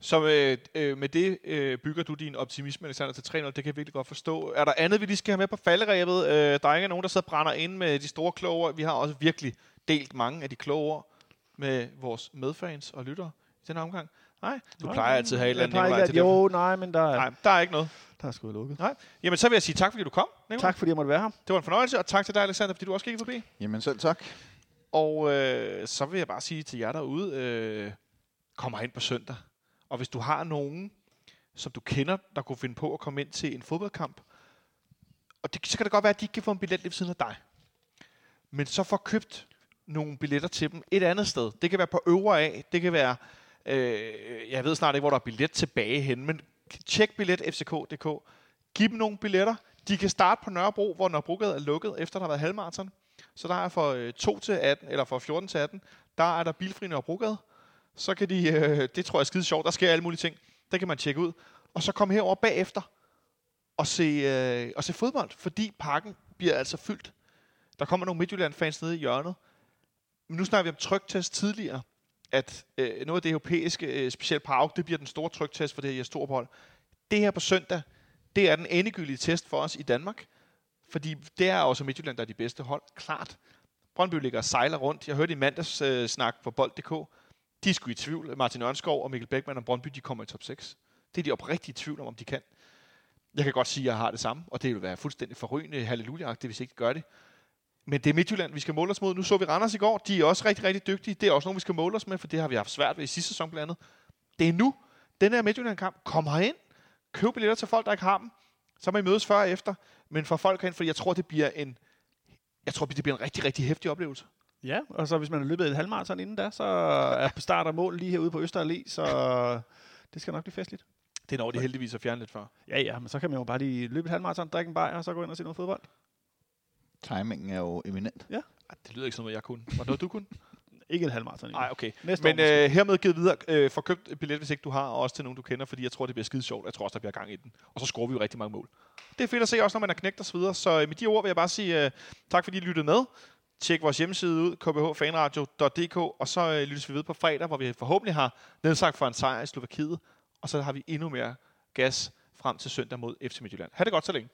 Så øh, øh, med det øh, bygger du din optimisme, Alexander, til 3-0. Det kan jeg virkelig godt forstå. Er der andet, vi lige skal have med på falderæbet? Øh, der er ikke nogen, der sidder og brænder ind med de store kloge ord. Vi har også virkelig delt mange af de kloge ord med vores medfans og lyttere i den her omgang. Nej, du Nej, plejer altid at have et eller andet, ikke til at- det. Jo, nej, men der er, Nej, der er ikke noget. der er sgu lukket. Nej. Jamen, så vil jeg sige tak, fordi du kom. Nikolaj. Tak fordi jeg måtte være her. Det var en fornøjelse, og tak til dig, Alexander, fordi du også gik forbi. Jamen selv tak. Og øh, så vil jeg bare sige til jer derude, øh, kom ind på søndag. Og hvis du har nogen, som du kender, der kunne finde på at komme ind til en fodboldkamp, og det, så kan det godt være, at de ikke kan få en billet lige ved siden af dig. Men så få købt nogle billetter til dem et andet sted. Det kan være på øvre af, det kan være, øh, jeg ved snart ikke, hvor der er billet tilbage hen, men tjek billetfck.dk. Giv dem nogle billetter. De kan starte på Nørrebro, hvor Nørrebrogade er lukket, efter der har været halvmarathon. Så der er for øh, 2 til 18, eller for 14 til 18, der er der bilfri Nørrebrogade. Så kan de, øh, det tror jeg er skide sjovt, der sker alle mulige ting. der kan man tjekke ud. Og så komme herover bagefter og se, øh, og se fodbold, fordi parken bliver altså fyldt. Der kommer nogle Midtjylland-fans nede i hjørnet. Men nu snakker vi om trygtest tidligere, at øh, noget af det europæiske, øh, specielt på det bliver den store trygtest for det her Jes Det her på søndag, det er den endegyldige test for os i Danmark. Fordi det er også Midtjylland, der er de bedste hold. Klart. Brøndby ligger og sejler rundt. Jeg hørte i mandags øh, snak på bold.dk. De er sgu i tvivl. Martin Ørnskov og Mikkel Beckmann og Brøndby, de kommer i top 6. Det er de oprigtigt i tvivl om, om de kan. Jeg kan godt sige, at jeg har det samme, og det vil være fuldstændig forrygende halleluja hvis ikke de gør det. Men det er Midtjylland, vi skal måle os mod. Nu så vi Randers i går. De er også rigtig, rigtig dygtige. Det er også nogen, vi skal måle os med, for det har vi haft svært ved i sidste sæson blandt andet. Det er nu. Den her Midtjylland-kamp. Kom herind. Køb billetter til folk, der ikke har dem. Så må I mødes før og efter. Men for folk hen, for jeg tror, det bliver en, jeg tror, det bliver en rigtig, rigtig hæftig oplevelse. Ja, og så hvis man har løbet et halvmarathon inden da, så er *laughs* start og mål lige herude på Øster Allé, så det skal nok blive festligt. Det når de heldigvis at fjerne lidt før. Ja, ja, men så kan man jo bare lige løbe et halvmarathon, drikke en bajer, og så gå ind og se noget fodbold. Timingen er jo eminent. Ej, det lyder ikke som noget, jeg kunne. Var det noget, du kunne? *laughs* Ikke et halvmarathon. Nej, okay. Næste Men år øh, hermed givet videre. Øh, få købt et billet, hvis ikke du har, og også til nogen, du kender, fordi jeg tror, det bliver skide sjovt. Jeg tror også, der bliver gang i den. Og så scorer vi jo rigtig mange mål. Det er fedt at se også, når man har knægt os videre. Så øh, med de ord vil jeg bare sige øh, tak, fordi I lyttede med. Tjek vores hjemmeside ud, kbhfanradio.dk, og så øh, lyttes vi ved på fredag, hvor vi forhåbentlig har nedsagt for en sejr i Slovakiet, og så har vi endnu mere gas frem til søndag mod FC Midtjylland. Ha' det godt så længe.